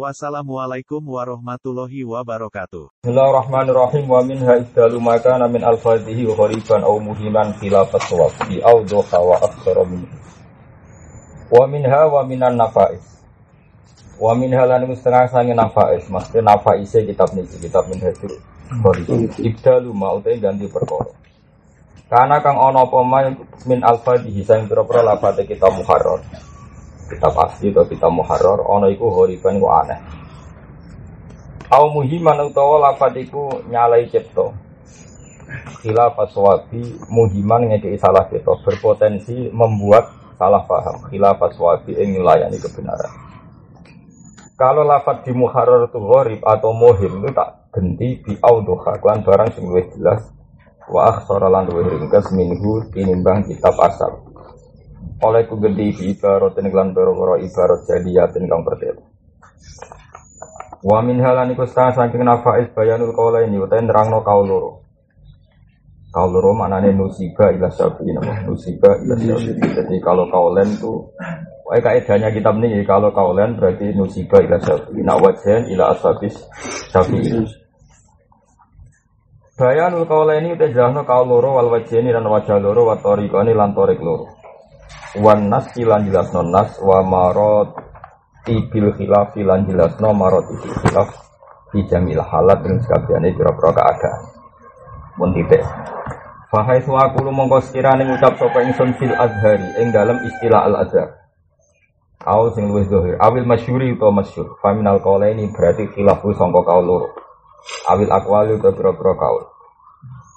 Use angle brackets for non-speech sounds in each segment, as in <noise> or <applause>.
Wassalamualaikum warahmatullahi wabarakatuh. Bismillahirrahmanirrahim. Wa minha ibdalu makana min al-fadhihi wa ghariban aw muhiman khilafat sawfi aw dhuha wa aktsara min wa minha wa minan nafais. Wa minha lan setengah sange nafais. Maksudnya nafaise kitab niki kitab min hadir ibdalu ma utai ganti perkara. Karena kang ana apa min al-fadhihi sang pira-pira lafate kitab muharrar kitab asli atau kitab muharrar ono iku horiban iku aneh. Au muhiman utawa lafad iku nyalai cipta. Khilafat sawabi muhiman ngekei salah cipta. Berpotensi membuat salah paham. Khilafat sawabi ing nyulayani kebenaran. Kalau lafad di muharrar itu gharib atau muhim itu tak genti di audoha klan barang sing jelas wa akhsara lan luwih ringkas minhu tinimbang kitab asal oleh ku gede di ibarat dan iklan boro ibarat jadiyatin kang pertelo. Wa min halan iku setengah saking nafais bayanul kaula ini utain nerangno kaul loro. Kaul loro maknane nusiba ila nama nusiba ila syafi'i. Jadi kalau kaulen itu Wah, kaidahnya kitab ini kalau kaulen berarti nusiba ila syafi'i. Nak wajan ila asabis syafi'i. Bayanul kaula ini udah jelasno kaul loro wal wajeni dan wajah loro wa lan loro wan nas lan jelasno nas wa marot tibil khilaf lan jelasno marot tibil khilaf di jamil halat dengan sekabiane pira-pira keadaan. Mun titik. Fahai suwaku lu mongko sekirane ngucap sapa ingsun fil azhari ing dalam istilah al azhar Kau sing luwih zahir awil masyuri utawa masyhur faminal ini berarti khilafu sangka kaul loro. Awil aqwali utawa pira-pira kaul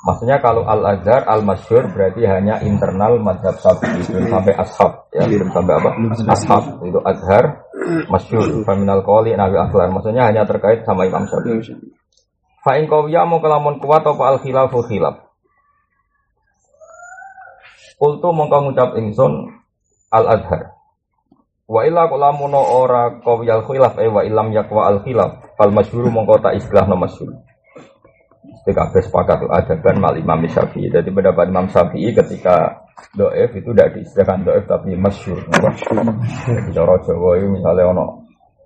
Maksudnya kalau al azhar al masyur berarti hanya internal madhab sapi itu <clears throat> sampai ashab ya belum sampai apa ashab itu azhar <clears throat> masyur faminal koli nabi akhlar maksudnya hanya terkait sama imam syafi'i. Fa'in ya mau kelamun kuat apa al khilafu khilaf. Kultu mongko ngucap ingsun al azhar. Wa illa kulamuno ora kawiyal khilaf eh wa ilam yakwa al khilaf fal masyuru mongko tak istilah no masyur. PKB sepakat ada kan mal Imam Syafi'i. Jadi pendapat Imam Syafi'i ketika doef itu tidak diistilahkan doef tapi masyur. Jadi cara Jawa itu misalnya ono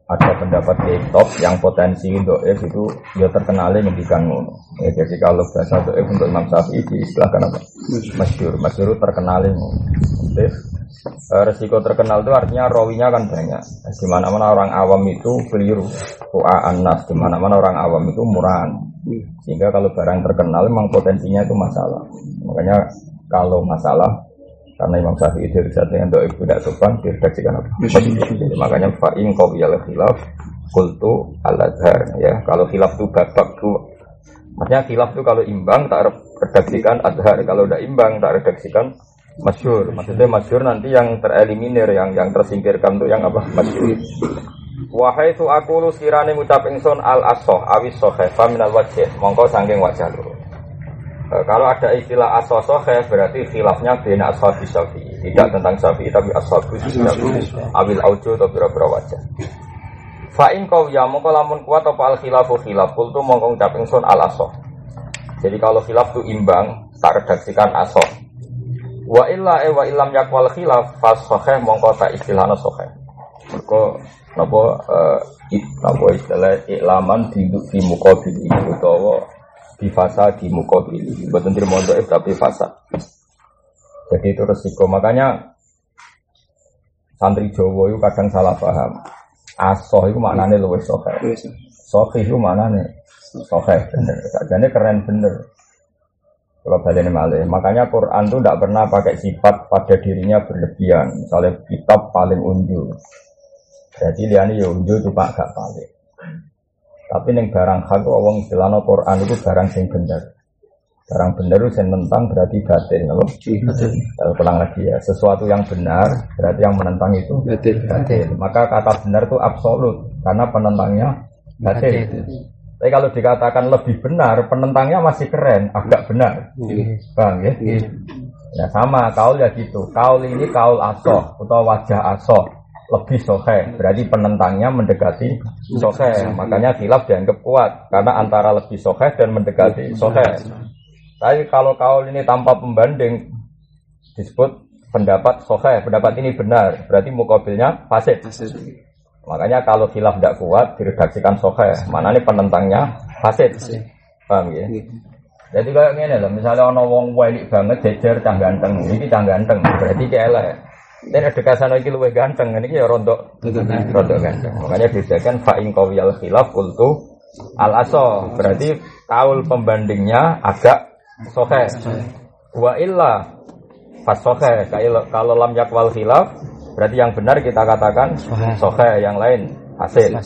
ada pendapat top yang potensi doef itu ya terkenal ngendikan ngono. Ya, jadi kalau bahasa doef untuk Imam Syafi'i diistilahkan apa? Masyur. Masyur terkenal ngono. Eh, resiko terkenal itu artinya rawinya kan banyak. Di mana-mana orang awam itu keliru. Ku'a anas. Di mana-mana orang awam itu murahan. Sehingga kalau barang terkenal memang potensinya itu masalah. Makanya kalau masalah karena Imam Syafi'i dari saat dengan doa tidak sopan diredaksikan apa? Jadi, makanya fa'in kau biar khilaf kultu al azhar ya. Kalau khilaf itu babak tuh maksudnya khilaf itu kalau imbang tak redaksikan azhar, kalau udah imbang tak redaksikan masyur. Maksudnya masyur nanti yang tereliminir, yang yang tersingkirkan tuh yang apa? Masyur. Wahai su aku lu sirane ngucap ingsun al asoh awis sohe minal wajah mongko sangking wajah lu. E, kalau ada istilah asoh sohe berarti khilafnya bina asoh syafi tidak tentang syafi tapi asoh syafi awil aujo atau bira-bira wajah. Fa'in kau ya mongko lamun kuat apa al khilafu khilaf kultu mongko ngucap ingsun al asoh. Jadi kalau khilaf itu imbang tak redaksikan asoh. Wa illa e wa ilam yakwal khilaf fas sohe mongko tak istilahna sohe. Mereka napa uh, napa istilah iklaman di di mukabil utawa di fasa di mukabil mboten terima dhaif tapi fasa. Jadi itu resiko. Makanya santri Jawa itu kadang salah paham. Asoh itu maknanya luwes sohe sohe itu maknanya sohe bener. Jadi keren bener. Kalau balik malih. Makanya Quran itu tidak pernah pakai sifat pada dirinya berlebihan. Misalnya kitab paling unjul jadi liane yo unjuk cuma agak balik. Tapi neng barang hak wong istilahno Quran itu barang sing bener. Barang bener itu yang menentang berarti batin, loh. Kalau pulang lagi ya, sesuatu yang benar berarti yang menentang itu batin. Maka kata benar itu absolut karena penentangnya batin. Tapi kalau dikatakan lebih benar, penentangnya masih keren, agak benar. Bang ya. Ya sama, kaul ya gitu. Kaul ini kaul asoh atau wajah asoh lebih sohe. Berarti penentangnya mendekati sohe. Makanya khilaf dianggap kuat karena antara lebih sohe dan mendekati sohe. Tapi kalau kaul ini tanpa pembanding disebut pendapat sohe. Pendapat ini benar. Berarti mukabilnya fasid. Makanya kalau khilaf tidak kuat diredaksikan sohe. Mana ini penentangnya fasid. Paham ya? Jadi kayak gini loh, misalnya ono wong welik banget jejer cah ganteng, ini cah ganteng, berarti kayak lah. Dan ada kesan lagi luwe ganteng, ini ya rontok, rontok ganteng. Makanya bedakan fa'in kawiyal khilaf kultu al aso, berarti kaul pembandingnya agak sohe. Wa illa pas sohe, kalau lam yakwal khilaf, berarti yang benar kita katakan sohe, yang lain hasil.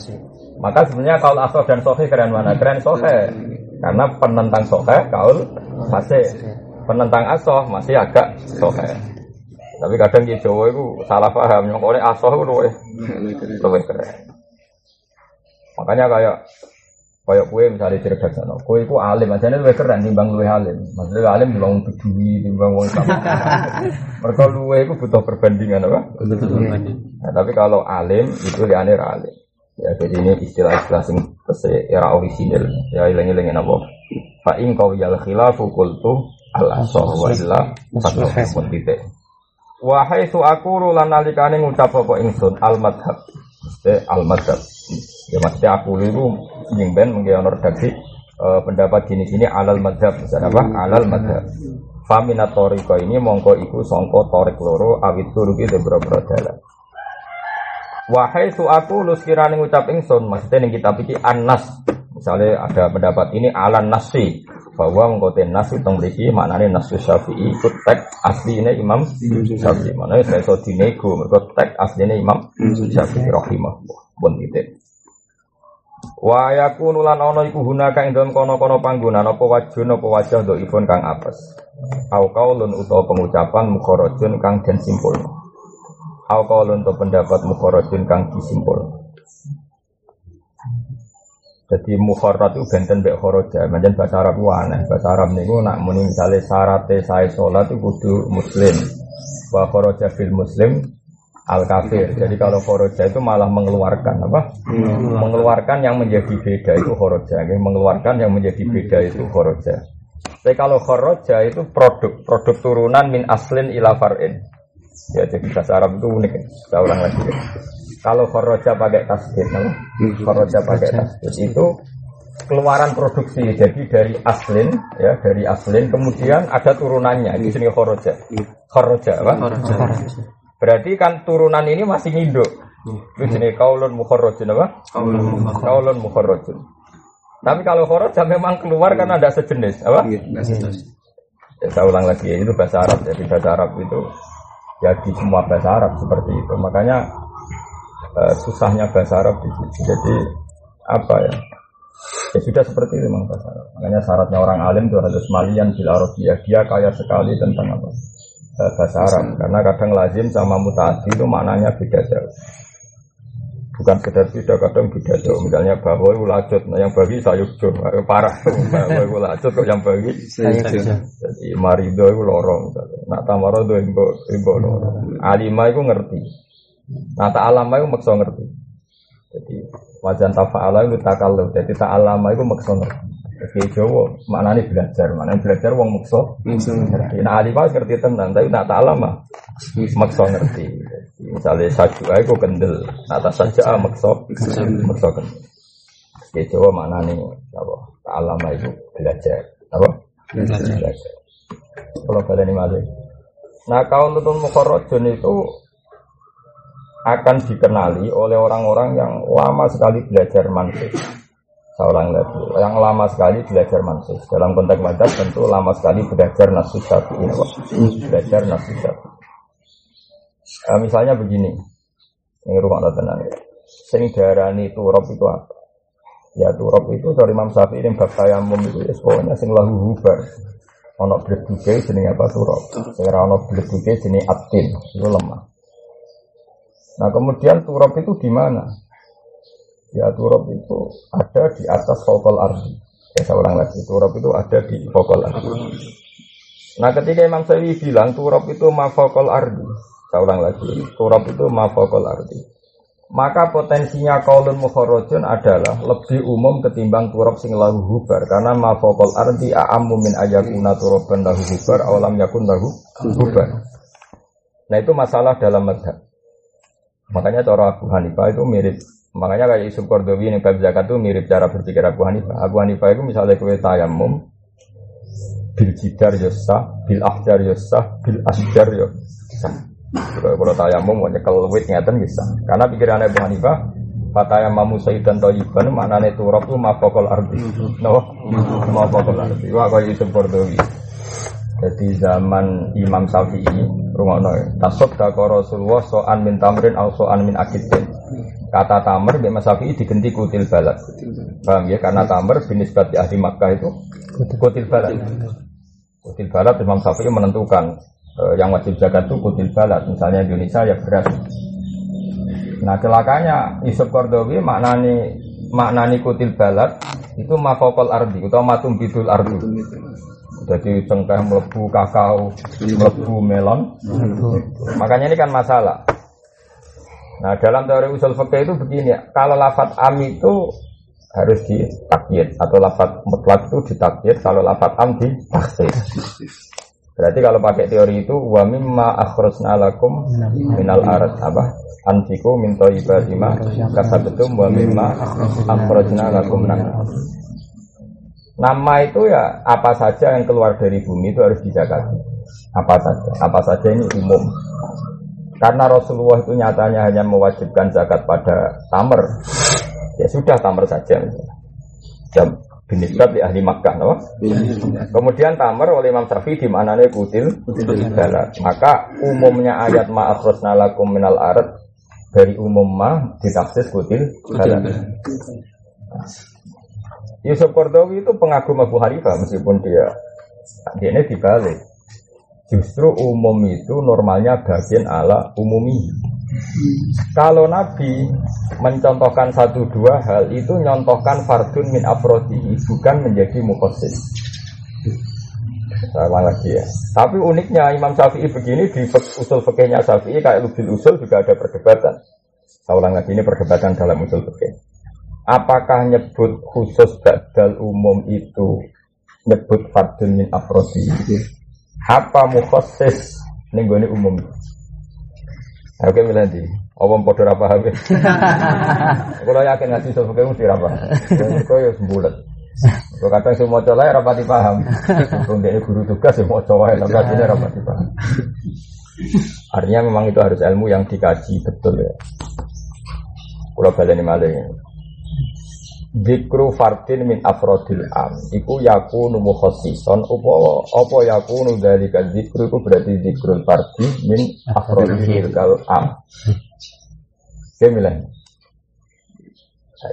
Maka sebenarnya kalau aso dan sohe keren mana? Keren sohe. Karena penentang sohe kaul masih penentang asoh masih agak sohe. Tapi kadang di Jawa itu salah paham. Yang oleh asoh itu luwe luwe keren. Makanya kayak kayak kue misalnya cerdas sana, kue itu alim, aja luwe keren timbang luwe alim. Maksudnya alim timbang peduli, timbang wong sama. <laughs> Mereka luwe itu butuh perbandingan apa? Nah, tapi kalau alim itu liane alim. Ya, jadi ini istilah-istilah sing era orisinil. Ya, ilang-ilangin apa? Fa in qawiyal khilafu qultu al asah wa illa fatwa titik. Wa haitsu aqulu lan nalikane ngucap apa ingsun al madhab. Mesti al madhab. Ya mesti aku itu sing ben mengke ono redaksi uh, pendapat gini sini alal madhab. Misalnya apa? Alal madhab. Faminat toriko ini mongko iku songko torik loro awit turuki beberapa dalan. Wahai su aku lu sekiranya ngucap ingsun maksudnya ning kitab iki anas misalnya ada pendapat ini alan nasi bahwa mengkoten nas itu memiliki maknanya nasu syafi'i ikut teks aslinya imam syafi'i maknanya saya so dinego mereka teks aslinya imam syafi'i rahimah pun titik Wa yakunu lan ana iku hunaka ing dalem kono-kono panggonan apa wajun apa wajah do ipun kang apes. Au kaulun utawa pengucapan mukharajun kang den simpulno. Au kaulun to pendapat mukharajun kang disimpul. Jadi mukharat itu benten mbek kharaja. Manjen bahasa Arab aneh. Bahasa Arab niku nak muni misale syaratnya saya sholat itu kudu muslim. Wa kharaja fil muslim al kafir. Jadi kalau khoroja itu malah mengeluarkan apa? Mengeluarkan yang menjadi beda itu khoroja. Mengeluarkan yang menjadi beda itu khoroja. Tapi kalau khoroja itu produk, produk turunan min aslin ila far'in. Ya jadi bahasa Arab itu unik. Saya ulang lagi. Kalau khoroja pakai tasdid, khoroja pakai tasdid itu keluaran produksi. Jadi dari aslin, ya dari aslin, kemudian ada turunannya. Di sini khoroja. Khoroja, apa? Berarti kan turunan ini masih nginduk. Itu sini kaulun mukharrajun apa? Kaulun mukharrajun. Tapi kalau khoroja memang keluar kan ada sejenis, apa? Ya, saya ulang lagi ya, itu bahasa Arab. Jadi bahasa Arab itu ya di semua bahasa Arab seperti itu. Makanya uh, susahnya bahasa Arab di situ. Jadi apa ya? Ya sudah seperti itu memang bahasa Arab. Makanya syaratnya orang alim itu harus malian bil Arabiyah. Dia kaya sekali tentang apa? Uh, bahasa Arab. Karena kadang lazim sama mutaati itu maknanya beda jauh. Bukan sekedar beda, kadang beda jauh. Misalnya bahwa itu lacut, nah yang bagi sayukjo, parah. <laughs> bahwa itu lacut kok yang bagi sayukjo. Jadi marido itu lorong. Nak tamarodo imbo imbo lorong. Alima itu ngerti. Nah ta'alama itu maksa ngerti. Jadi wajan tafa'ala itu takallu. Jadi ta'alama itu maksa ngerti. Jadi Jawa maknanya belajar, maknanya belajar wong maksa ngerti. Nah alima ngerti tenan, tapi nak ta'alama maksa ngerti. Jadi, misalnya sajua itu kendel, atas saja maksa maksa kendel. Jadi Jawa maknanya apa? Ta'alama itu belajar. Apa? Belajar. Kalau kalian ini malah. Nah kaum nutun mukharrajun itu akan dikenali oleh orang-orang yang lama sekali belajar mantis. Seorang lagi, yang lama sekali belajar mantis. Dalam konteks madhab tentu lama sekali belajar nasus syafi'i. Belajar nasus syafi'i. Nah, misalnya begini, ini rumah tenang ya. Sing darani turop itu apa? Ya turop itu dari Imam Syafi'i yang bab tayamum itu ya pokoknya sing lahu hubar. Ono bleduke jenenge apa turop. Sing ora ono bleduke jenenge atin, itu lemah. Nah kemudian turab itu di mana? Ya turab itu ada di atas fokal ardi. Ya saya ulang lagi, turab itu ada di fokal ardi. Nah ketika Imam Syafi'i bilang turab itu mafokol ardi, saya ulang lagi, turab itu mafokol ardi. Maka potensinya kaulun mukharrajun adalah lebih umum ketimbang turab sing lahu hubar karena mafokol ardi a'ammu min ayakuna turaban lahu hubar awalam yakun lahu hubar. Nah itu masalah dalam madhab. Makanya cara Abu Hanifah itu mirip Makanya kayak Yusuf Kordowi yang bab zakat itu mirip cara berpikir Abu Hanifah. Abu Hanifah itu misalnya kue tayamum, bil jidar yosa, bil ahjar yosa, bil asjar yosa. Kalau tayamum mau nyekel wit ngeten bisa. Karena pikiran Abu Hanifah, Fataya mamu sayyidan toyiban maknanya turab itu mafokol ardi No, mafokol ardi Wah kaya Yusuf Kordowi Jadi zaman Imam Syafi'i Rumah noy Tasok dako Rasulullah so'an min tamrin al so'an min akidin Kata tamer di Mas Syafi'i diganti kutil balat. Paham ya? Karena tamer binisbat di ahli Makkah itu kutil balat. Kutil balat Imam Syafi'i menentukan eh, yang wajib zakat itu kutil balat. Misalnya Indonesia ya beras. Nah celakanya Yusuf Kordowi maknani maknani kutil balat itu mafokol ardi atau matum bidul ardi. Jadi cengkeh melebu kakao, melebu melon. Makanya ini kan masalah. Nah dalam teori usul fikih itu begini ya, kalau lafat am itu harus ditakyid atau lafat mutlak itu ditakyid, kalau lafat am ditaksir. Berarti kalau pakai teori itu wa mimma akhrajna lakum minal arat apa? Antiku min thayyibati ma kasabatum wa mimma akhrajna lakum Nama itu ya apa saja yang keluar dari bumi itu harus dijaga. Apa saja, apa saja ini umum. Karena Rasulullah itu nyatanya hanya mewajibkan zakat pada tamer. Ya sudah tamer saja. Jam binisbat di ahli Makkah, no? Kemudian tamer oleh Imam Syafi'i di mana nih kutil. Maka umumnya ayat maaf lakum minal arat dari umum ma ditafsir kutil balat. Yusuf Kordowi itu pengagum Abu Hanifah meskipun dia dia ini dibalik. Justru umum itu normalnya bagian ala umumi. Kalau Nabi mencontohkan satu dua hal itu nyontohkan fardun min afrodi bukan menjadi mukhosis. Saya lagi ya. Tapi uniknya Imam Syafi'i begini di usul fikihnya Syafi'i kayak lubil usul juga ada perdebatan. Saya ulang lagi ini perdebatan dalam usul fikih. Apakah nyebut khusus badal umum itu nyebut fardun min afrodi? apa mukhasis ning gone umum. Oke milih di. Apa padha ra paham. <laughs> Kalau yakin ngaji sapa kamu mesti paham. Kok ya sembulat. Kok kadang semua lae rapati paham. Kok guru tugas ya maca wae tapi asline rapati paham. Artinya memang itu harus ilmu yang dikaji betul ya. Kalau baleni malih. Dikru fardin min afrodil am Iku yakunu mukhosison Apa, apa yakunu dari dikru Itu berarti dikrul fardin min afrodil am Oke milen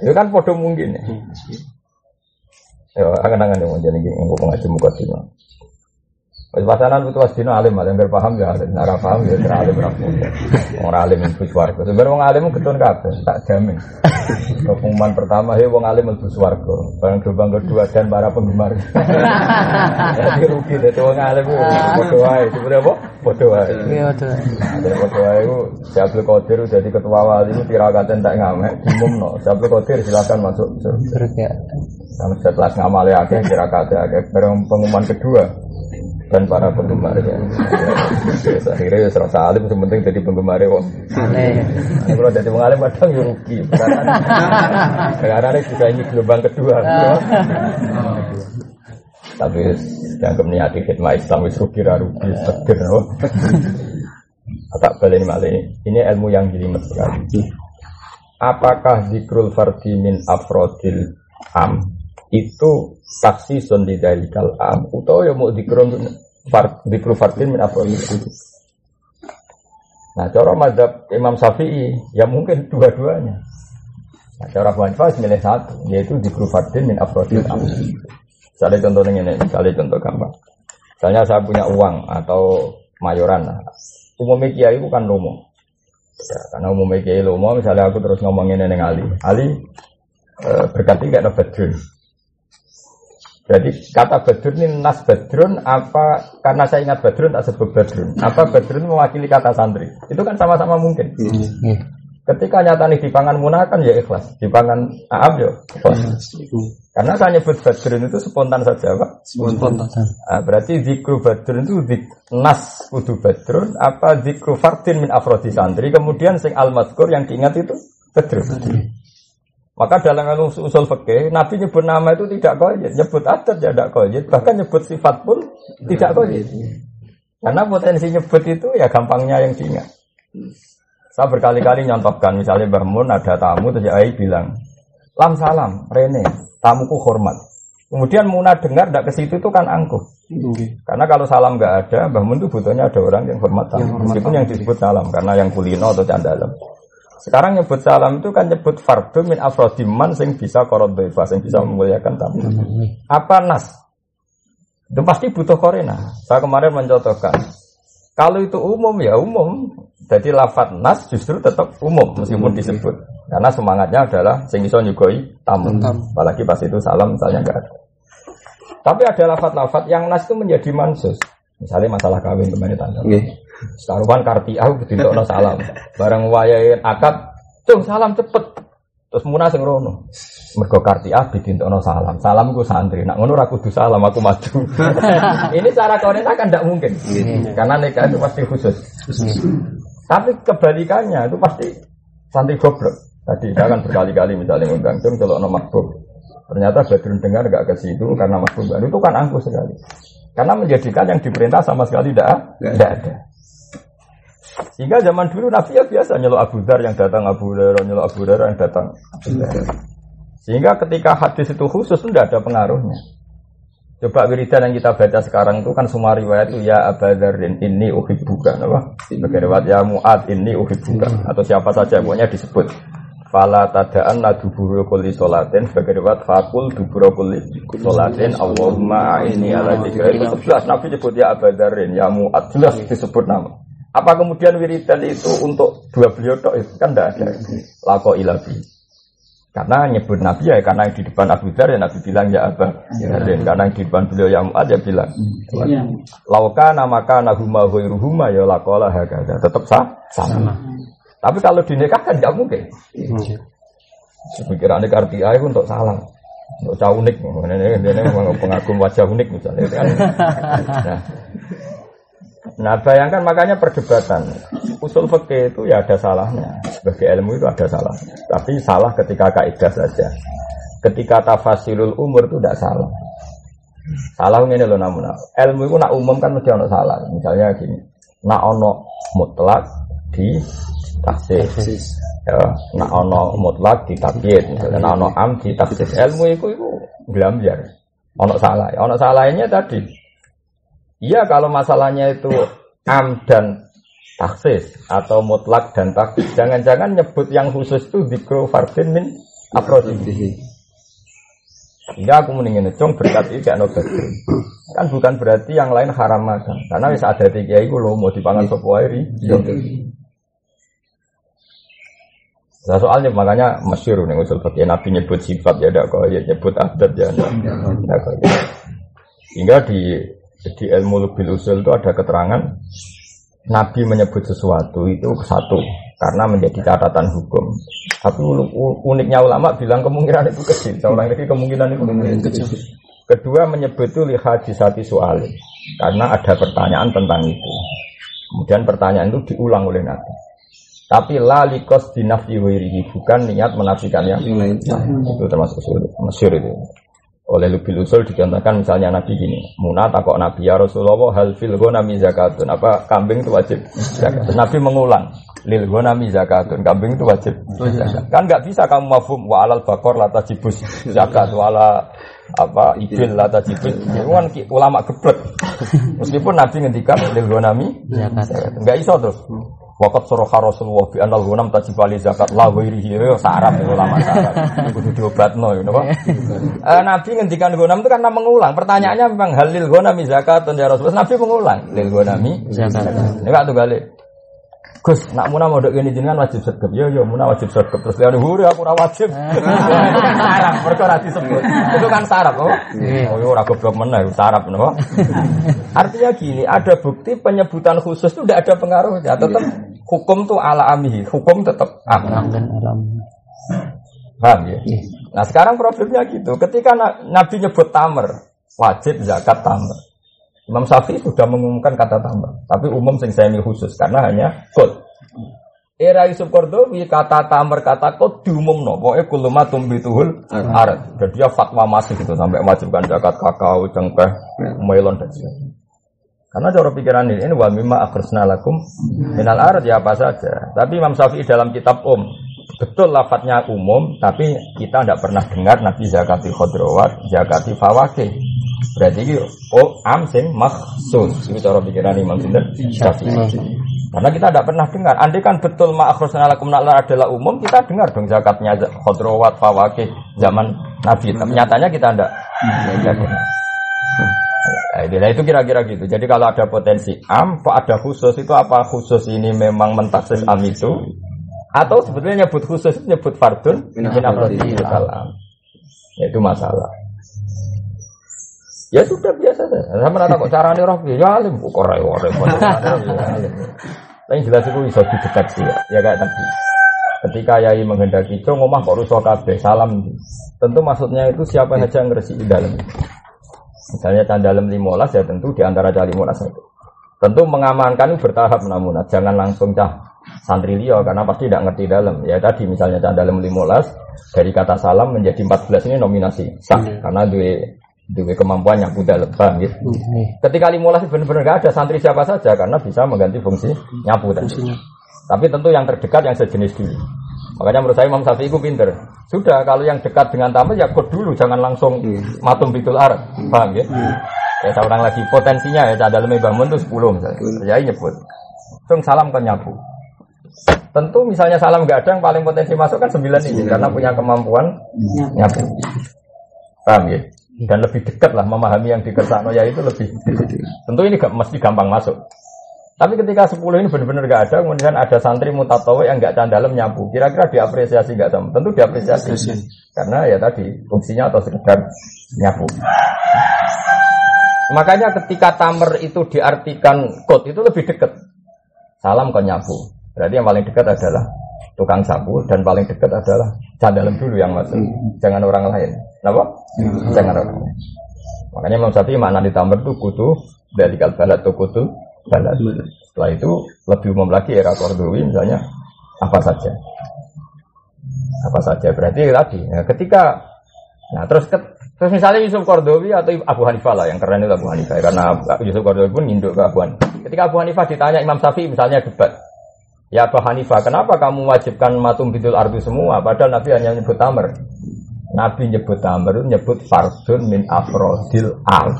Itu kan podo mungkin ya Ya, angan-angan yang mau jadi ini, gue ngaji muka Wis pasanan putu wasdino alim, alim berpaham ya alim, nara paham ya kira alim rapu. Orang alim yang swarga. Sebenarnya wong alim ketun kabeh, tak jamin. Pengumuman pertama ya wong alim mlebu swarga. Barang gelombang kedua dan para penggemar. Jadi rugi dadi wong alim ku padha wae. Sebenarnya apa? Padha wae. Iya padha. Ada padha wae ku Syabul Qadir jadi ketua wali itu tirakaten tak ngamek, diumumno. Syabul Qadir silakan masuk surga. Sama setelah ngamale akeh tirakaten akeh. Barang pengumuman kedua dan para penggemar ya. <laughs> Akhirnya ya serasa alim penting jadi penggemar ya. Ini kalau jadi pengalim kadang ya rugi. Karena ini juga ini gelombang kedua. Tapi dianggap niati khidmah Islam wis rugi ra rugi seger. Tak balik malah ini. Ini ilmu yang jelimet sekali. Apakah zikrul fardi min afrodil am itu taksi sondi dari kalam atau ya mau dikron dikru fardin min itu nah cara madhab Imam Syafi'i ya mungkin dua-duanya. Nah, cara Abu Hanifah milih satu yaitu dikru fardin min afrodil am misalnya contohnya ini misalnya contoh gampang. Misalnya saya punya uang atau mayoran. Nah, umumnya kiai itu kan lomo. Ya, karena umumnya kiai lomo misalnya aku terus ngomongin neneng Ali. Ali eh, berkati gak dapat Jadi kata Badrun ini nas Badrun apa karena saya ingat Badrun tak sebut Badrun. Apa Badrun mewakili kata santri? Itu kan sama-sama mungkin. Ketika nyata nih dipangan munah kan ya ikhlas, dipangan aab ya ikhlas. Karena saya nyebut Badrun itu spontan saja pak. Spontan. Nah, berarti zikru Badrun itu zik, nas kudu Badrun apa zikru fardin min afrodi santri. Kemudian sing al yang diingat itu Badrun. Maka dalam usul fikih, Nabi nyebut nama itu tidak koyit, nyebut adat ya tidak koyit, bahkan nyebut sifat pun tidak koyit. Karena potensi nyebut itu ya gampangnya yang diingat. Saya berkali-kali nyontohkan, misalnya Mbah Mun ada tamu, terus Ai bilang, Lam salam, Rene, tamuku hormat. Kemudian Muna dengar tidak ke situ itu kan angkuh. Karena kalau salam nggak ada, Mbah Mun itu butuhnya ada orang yang hormat tamu. Meskipun yang disebut salam, karena yang kulino atau candalem. Sekarang nyebut salam itu kan nyebut fardu min afrodiman sing bisa korot doifa, sing bisa memuliakan tamu. Apa nas? Itu pasti butuh korena. Saya kemarin mencontohkan. Kalau itu umum ya umum. Jadi lafat nas justru tetap umum meskipun disebut. Karena semangatnya adalah sing iso nyugoi tamu. Apalagi pas itu salam misalnya enggak ada. Tapi ada lafat-lafat yang nas itu menjadi mansus. Misalnya masalah kawin kemarin tanda. Saruhan karti aku no salam. Bareng wayahe akad, "Cung, salam cepet." Terus muna sing rono. Mergo karti ah no salam. Salam ku santri. Nak ngono ra kudu salam aku maju. <laughs> Ini cara koordinat kan tidak mungkin. Karena nikah itu pasti khusus. Tapi kebalikannya itu pasti santri goblok. Tadi saya kan berkali-kali misalnya ngundang cung kalau nama Ternyata Badrun dengar gak ke situ karena makbub itu kan angkuh sekali. Karena menjadikan yang diperintah sama sekali tidak ada. Sehingga zaman dulu Nabi ya biasa nyelok Abu Dhar yang datang Abu Dhar, nyelok Abu Dhar yang datang. Sehingga ketika hadis itu khusus tidak ada pengaruhnya. Coba wiridan yang kita baca sekarang itu kan semua riwayat itu ya Abadarin ini uhibbuka apa? Sebagai riwayat ya Mu'ad ini uhibbuka atau siapa saja pokoknya disebut. Fala tadaan la duburu kulli solatin sebagai riwayat fakul duburu kulli solatin Allahumma ini ala dzikra itu sebelas Nabi sebut ya Abadarin ya Mu'ad jelas disebut nama. Apa kemudian wiridan itu untuk dua beliau tok itu kan tidak ada. Lako ilabi. Karena nyebut Nabi ya karena yang di depan Abu Dhar ya Nabi bilang ya apa ya. dan karena yang di depan beliau yang Mu'ad ya bilang ya. lauka namaka nahuma ruhuma ya lakola hakada tetap sah sama. Tapi kalau dinikahkan nggak mungkin. Pikiran ini arti ayah untuk salam untuk cah unik, ini, ini memang pengagum wajah unik misalnya kan. Nah, Nah bayangkan makanya perdebatan usul fikih itu ya ada salahnya sebagai ilmu itu ada salahnya. Tapi salah ketika kaidah saja. Ketika tafasirul umur itu tidak salah. Salah ini loh namun ilmu itu nak umum kan mesti ono salah. Misalnya gini, nak ono mutlak di taksis. Ya, nak ono mutlak di tabiat. Misalnya nak ono am di taksis. Ilmu itu itu gelambiar. Ono salah. Ono salahnya tadi Iya kalau masalahnya itu am dan taksis atau mutlak dan taksis. Jangan-jangan nyebut yang khusus itu dikro fardin min aprodi. Hingga aku mendingin cung berkat ini gak Kan bukan berarti yang lain haram makan. Karena bisa ada tiga itu lo mau dipangan sopo airi. Nah, soalnya makanya masyur nih usul Nabi nyebut sifat ya ada kok ya nyebut adat ya ada. Hingga di jadi ilmu lebih usul itu ada keterangan Nabi menyebut sesuatu itu satu karena menjadi catatan hukum. Tapi uniknya ulama bilang kemungkinan itu kecil. Seorang lagi kemungkinan itu kecil. Kedua menyebut itu lihat di satu soal karena ada pertanyaan tentang itu. Kemudian pertanyaan itu diulang oleh Nabi. Tapi lalikos dinafi bukan niat menafikan yang lain. Itu termasuk masyur itu oleh lebih usul dicontohkan misalnya Nabi gini Muna takok Nabi ya Rasulullah hal fil nami zakatun. Apa kambing itu wajib? Zakat Nabi mengulang lil nami zakatun. Kambing itu wajib. Zakat kan nggak bisa kamu mafhum wa alal bakor lata jibus zakat wala apa ibil lata jibus itu kan ulama geblek. Meskipun Nabi ngendikan lil nami zakat nggak iso tuh Wakat soroha Rasulullah bi anal gunam tajib ali zakat la wirihi yo sarap lama sarap. Kudu diobatno yo napa. <laughs> Eh Nabi ngendikan gunam itu karena mengulang. Pertanyaannya memang halil gunam zakat ya Rasulullah. Nabi mengulang lil gunami zakat. Ini waktu balik. Gus, nak muna mau dok ini jenengan wajib sergap. Yo yo muna wajib sergap. Terus dia huri aku ora wajib. <laughs> sarap, mereka ora disebut. Itu kan sarap oh. Oh yo ora goblok meneh, sarap no. <laughs> Artinya gini, ada bukti penyebutan khusus itu tidak ada pengaruhnya. Tetap hukum tuh ala amihi, hukum tetap am. Paham ya? Nah sekarang problemnya gitu. Ketika Nabi nyebut tamer, wajib zakat tamer. Imam Syafi'i sudah mengumumkan kata tambah, tapi umum sing saya khusus karena hanya kod. Era Yusuf Kordowi kata tamer kata kod diumum no, pokoknya kuluma tumbituhul arat. Jadi dia fatwa masih gitu sampai wajibkan zakat kakao, cengkeh, melon dan sebagainya. Karena cara pikiran ini, ini wa mimma akhrisna lakum minal arat ya apa saja. Tapi Imam Syafi'i dalam kitab Om betul lafadznya umum, tapi kita tidak pernah dengar Nabi zakati khodrowat, zakati fawakih. Berarti ini oh am sing maksus. Itu cara pikiran Imam Sinten Syafi'i. Karena kita tidak pernah dengar. Andai kan betul ma'akhrusna lakum adalah umum, kita dengar dong zakatnya khodrowat, fawakih zaman Nabi. Tapi nyatanya kita tidak. Nah, itu kira-kira gitu. Jadi kalau ada potensi am, kok ada khusus itu apa khusus ini memang mentaksis am itu? Atau sebetulnya nyebut khusus itu nyebut fardun min. Ya, itu masalah. Ya sudah biasa saja. Saya merasa kok caranya roh ya alim kok ora <laughs> ora Tapi jelas itu bisa dideteksi ya. Ya kayak tadi. Ketika Yai menghendaki cung ngomah kok rusak kabeh salam. Tentu maksudnya itu siapa saja yang ngeresi di dalam. Misalnya dalam limolas ya tentu di antara cah limolas itu. Tentu mengamankan bertahap namun jangan langsung cah santri Lio karena pasti tidak ngerti dalam. Ya tadi misalnya cah dalam limolas dari kata salam menjadi 14 ini nominasi sah iya. karena dua Dua kemampuan yang mudah lebam gitu. Ketika limulasi benar-benar gak ada santri siapa saja karena bisa mengganti fungsi nyapu tadi. Tapi tentu yang terdekat yang sejenis dulu. Makanya menurut saya Imam Syafi'i itu pinter. Sudah kalau yang dekat dengan tamu ya kod dulu, jangan langsung matum bitul ar. Paham ya? Ya saya ulang lagi potensinya ya dalam bangun itu 10 misalnya. Ya nyebut. Tung salam ke nyapu. Tentu misalnya salam gak ada yang paling potensi masuk kan 9 ini karena punya kemampuan nyapu. Paham ya? Dan lebih dekat lah memahami yang di ya itu lebih. Tentu ini gak mesti gampang masuk. Tapi ketika 10 ini benar-benar gak ada, kemudian ada santri mutatawa yang gak dalam nyapu, kira-kira diapresiasi gak sama? Tentu diapresiasi. Karena ya tadi fungsinya atau sekedar nyapu. Makanya ketika tamer itu diartikan kot itu lebih dekat. Salam ke nyapu. Berarti yang paling dekat adalah tukang sapu dan paling dekat adalah dalam dulu yang masuk, jangan orang lain. Kenapa? Jangan lain. Makanya Imam Syafi'i makna ditambah itu kutu dari kalbalat itu kutu balat. Setelah itu lebih umum lagi era Kordowi misalnya apa saja. Apa saja berarti tadi ya, ketika nah terus ke, terus misalnya Yusuf Kordowi atau Abu Hanifah lah yang keren itu Abu Hanifah karena Yusuf Kordowi pun induk ke Abu Hanifah. Ketika Abu Hanifah ditanya Imam Syafi'i misalnya debat Ya Abu Hanifah, kenapa kamu wajibkan matum bidul ardu semua? Padahal Nabi hanya nyebut tamer. Nabi nyebut tamer, nyebut fardun min afrodil al.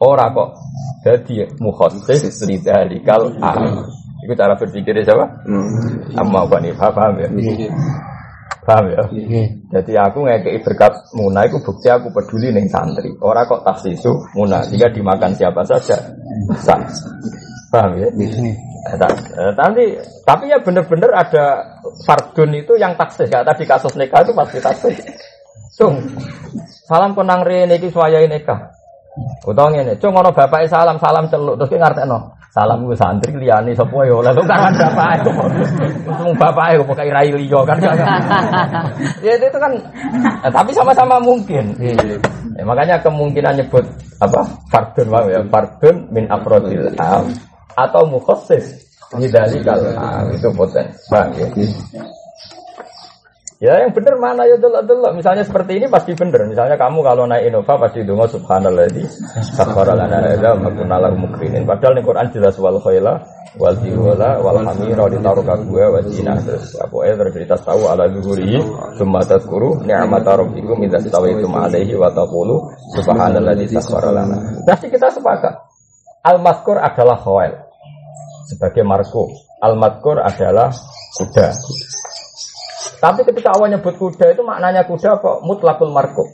Ora kok jadi mukhassis lidzalikal al. Itu cara berpikir siapa? Hmm. Amma Hanifah paham ya? Iya. Paham ya? Iya. Jadi aku ngekei berkat muna itu bukti aku peduli nih santri. Ora kok taksisu muna, jika dimakan siapa saja. Sah. Paham ya? Iya. Eh, nanti, tapi ya benar-benar ada fardun itu yang taksis. Kayak tadi kasus nikah itu pasti taksis. Cung, salam konang rene iki suwayahe nikah. Utawa ngene, cung ono bapake salam, salam celuk terus ki ngartekno. Salam gue santri liyane sapa ya lalu kan bapake. Untung bapake kok pakai rai liya kan. ya itu kan eh, tapi sama-sama mungkin. Ya, makanya kemungkinan nyebut apa? Fardun ya, fardun min afrodil atau mukhassis Hidali kalau itu potensi. Bang, ya. Ya yang benar mana ya dulu. Misalnya seperti ini pasti benar. Misalnya kamu kalau naik Innova pasti dungo subhanallah di sakhara lana makunala mukminin. Padahal nih Quran jelas wal khayla wal jiwala wal hamira ditaruh ke gue wajina terus apa ya bercerita tahu ala zuhuri cuma tadkuru ni'mata rabbikum idza stawaitum alaihi wa taqulu subhanallah di sakhara lana. Pasti kita sepakat. Al maskur adalah khayl sebagai marko. Al-madkur adalah kuda. Tapi ketika awal nyebut kuda itu maknanya kuda kok mutlakul marko.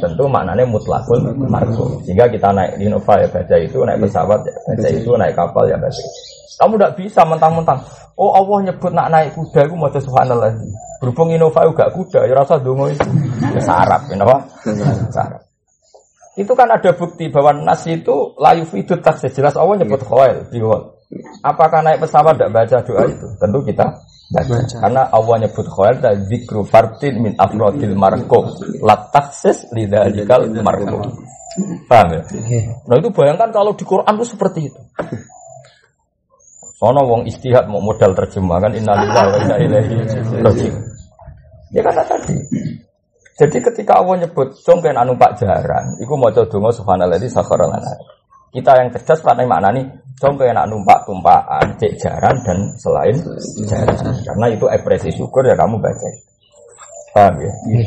Tentu maknanya mutlakul marko. Sehingga kita naik di Nova ya baca itu, naik pesawat ya baca itu, naik kapal ya baca itu. Kamu tidak bisa mentang-mentang. Oh Allah nyebut nak naik kuda aku mau subhanallah. Berhubung Innova gak kuda, ya rasa dongo itu. Ya sarap, kenapa? Sarap. Itu kan ada bukti bahwa nas itu layu itu tak jelas Allah nyebut di Apakah naik pesawat tidak baca doa itu? Tentu kita baca. Karena Allah nyebut khawail dan zikru fartin min afrodil marko lataksis lidalikal marko. Paham ya? Nah itu bayangkan kalau di Quran itu seperti itu. Sono wong istihad mau modal terjemah kan innalillahi wa inna ilaihi raji'un. Ya karena tadi. Jadi ketika Allah nyebut congken anu Pak Jaran, iku maca donga subhanallah di sakharal Kita yang cerdas pada makna congken anu numpak tumpaan, cek jaran dan selain jaran. Karena itu ekspresi syukur ya kamu baca. Paham ya? Iya.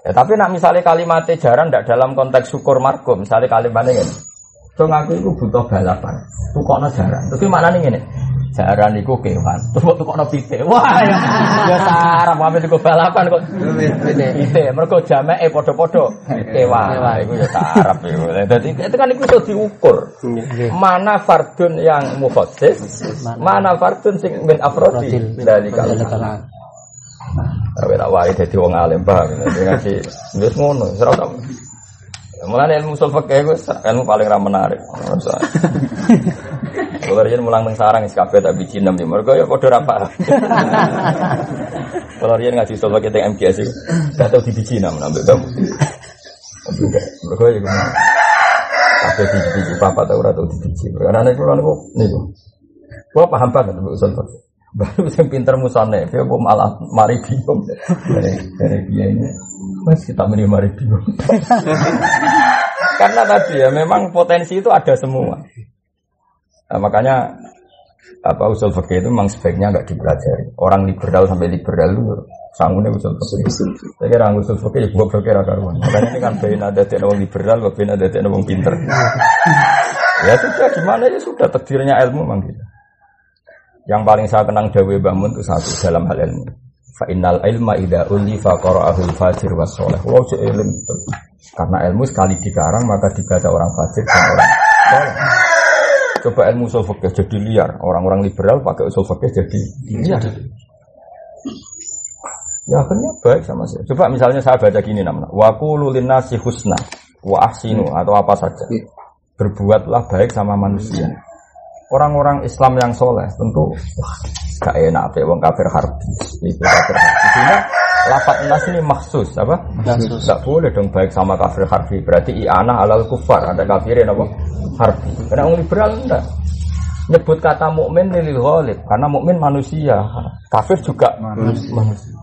Ya, tapi nak misalnya kalimat jaran tidak dalam konteks syukur margo, misalnya kalimatnya ini, Dong aku itu butuh balapan, tukokno jaran. Tapi mana nih ini? Jaran itu kewan. Terus waktu kok pite. Wah, ya, ya sarap apa itu balapan kok. Pite. Mereka jame eh podo-podo. Kewan. Itu ya sarap itu. Jadi itu kan itu sudah diukur. Mana fardun yang mukhasis, mana fardun sing min afrodi dari kalau. Tapi tak wae dadi wong alim paham. Ngaji wis ngono, ora Mulane ilmu usul fikih itu ilmu paling ra menarik. Kalau riyen mulang nang sarang wis kabeh tak biji nem mergo ya padha paham. <laughs> Kalau riyen ngaji usul fikih teng MGS itu gak tau di biji nem nambah kamu. Mergo ya kabeh di biji papa tau ora tau di biji. Karena nek kula niku niku. Kula paham banget usul fikih. Baru yang pinter musane, dia malah mari bingung dari dia ini. Mas kita mari bingung. <laughs> Karena tadi ya memang potensi itu ada semua. Nah, makanya apa usul fikih itu memang sebaiknya nggak dipelajari. Orang liberal sampai liberal sanggupnya usul fikih. Saya kira usul fikih gua berkira karuan. Makanya ini kan bein ada orang liberal, bein ada orang pinter. ya sudah gimana ya sudah takdirnya ilmu memang gitu. Yang paling saya kenang Dawe Bangun itu satu dalam hal ilmu. Fa innal ilma uli fa qara'ahu fajir was. Wow, ilmu. Karena ilmu sekali dikarang maka dibaca orang fajir dan orang soleh. Coba ilmu usul fikih jadi liar. Orang-orang liberal pakai usul fikih jadi liar. Ya akhirnya baik sama saya. Coba misalnya saya baca gini namanya. Wa qulu nasi husna wa ahsinu atau apa saja. Berbuatlah baik sama manusia. Orang-orang Islam yang soleh tentu wah, gak enak apa wong kafir harbi. Itu kafir harbi. Lafat nas ini maksus apa? Maksus. Gak boleh dong baik sama kafir harbi. Berarti i'anah alal kufar. Ada kafirin apa? Harbi. Karena orang liberal enggak. Nyebut kata mukmin lil ghalib karena mukmin manusia. Kafir juga manusia. manusia.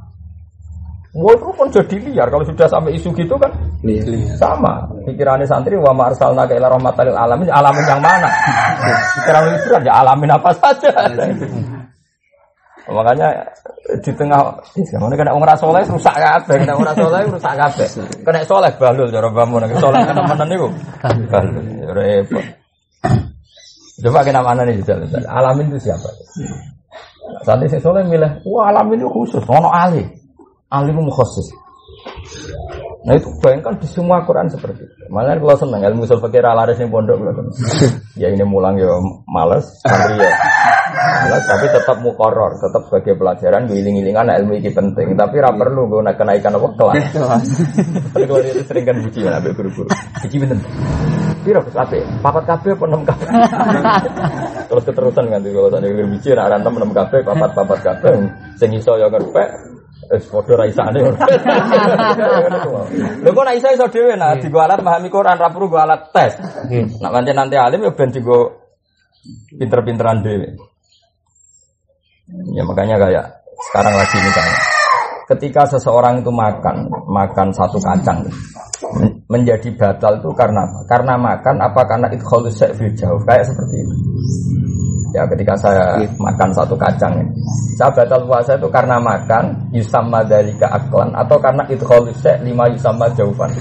Wah itu pun jadi liar kalau sudah sampai isu gitu kan liar. sama pikirannya santri wa arsalna ka ila rahmatil alamin alamin yang mana <laughs> pikiran itu ya alamin apa saja makanya di tengah ini kena orang soleh rusak kabeh. Kena orang soleh rusak kabeh. Kena soleh balul cara bangun soleh kena mana nih balul ya repot. Coba kena mana nih alamin itu siapa? Santri soleh milih wah alamin itu khusus. Ono alih alim mukhasis. Nah itu bayangkan di semua Quran seperti itu. Makanya kalau senang ilmu usul fikih laris yang pondok Ya ini mulang ya males, santri ya. Males, tapi tetap mukoror, tetap sebagai pelajaran giling-gilingan ilmu ini penting. Tapi ra perlu gue kenaikan apa <laughs> kelas. Tapi kalau itu sering kan buci ya, ambil guru-guru. Buci bener. Piro Gus ape? Papat kabeh apa enam kabeh? <laughs> Terus keterusan kan kalau tadi buci ra enam enam kabeh, papat papat kabeh. Sing iso ya ngerpek, Es padha ra isane. <laughs> Lho kok nek iso iso dhewe nah digo alat pahami Quran ra perlu go alat tes. Nak pancen nanti alim ya ben digo pinter-pinteran dhewe. Ya makanya kayak sekarang lagi misalnya ketika seseorang itu makan makan satu kacang menjadi batal itu karena? Karena makan apa karena itu kalau jauh kayak seperti itu. Ya ketika saya makan satu kacang ya. Saya batal puasa itu karena makan yusama dari keaklan atau karena itu lima yusama jauhan.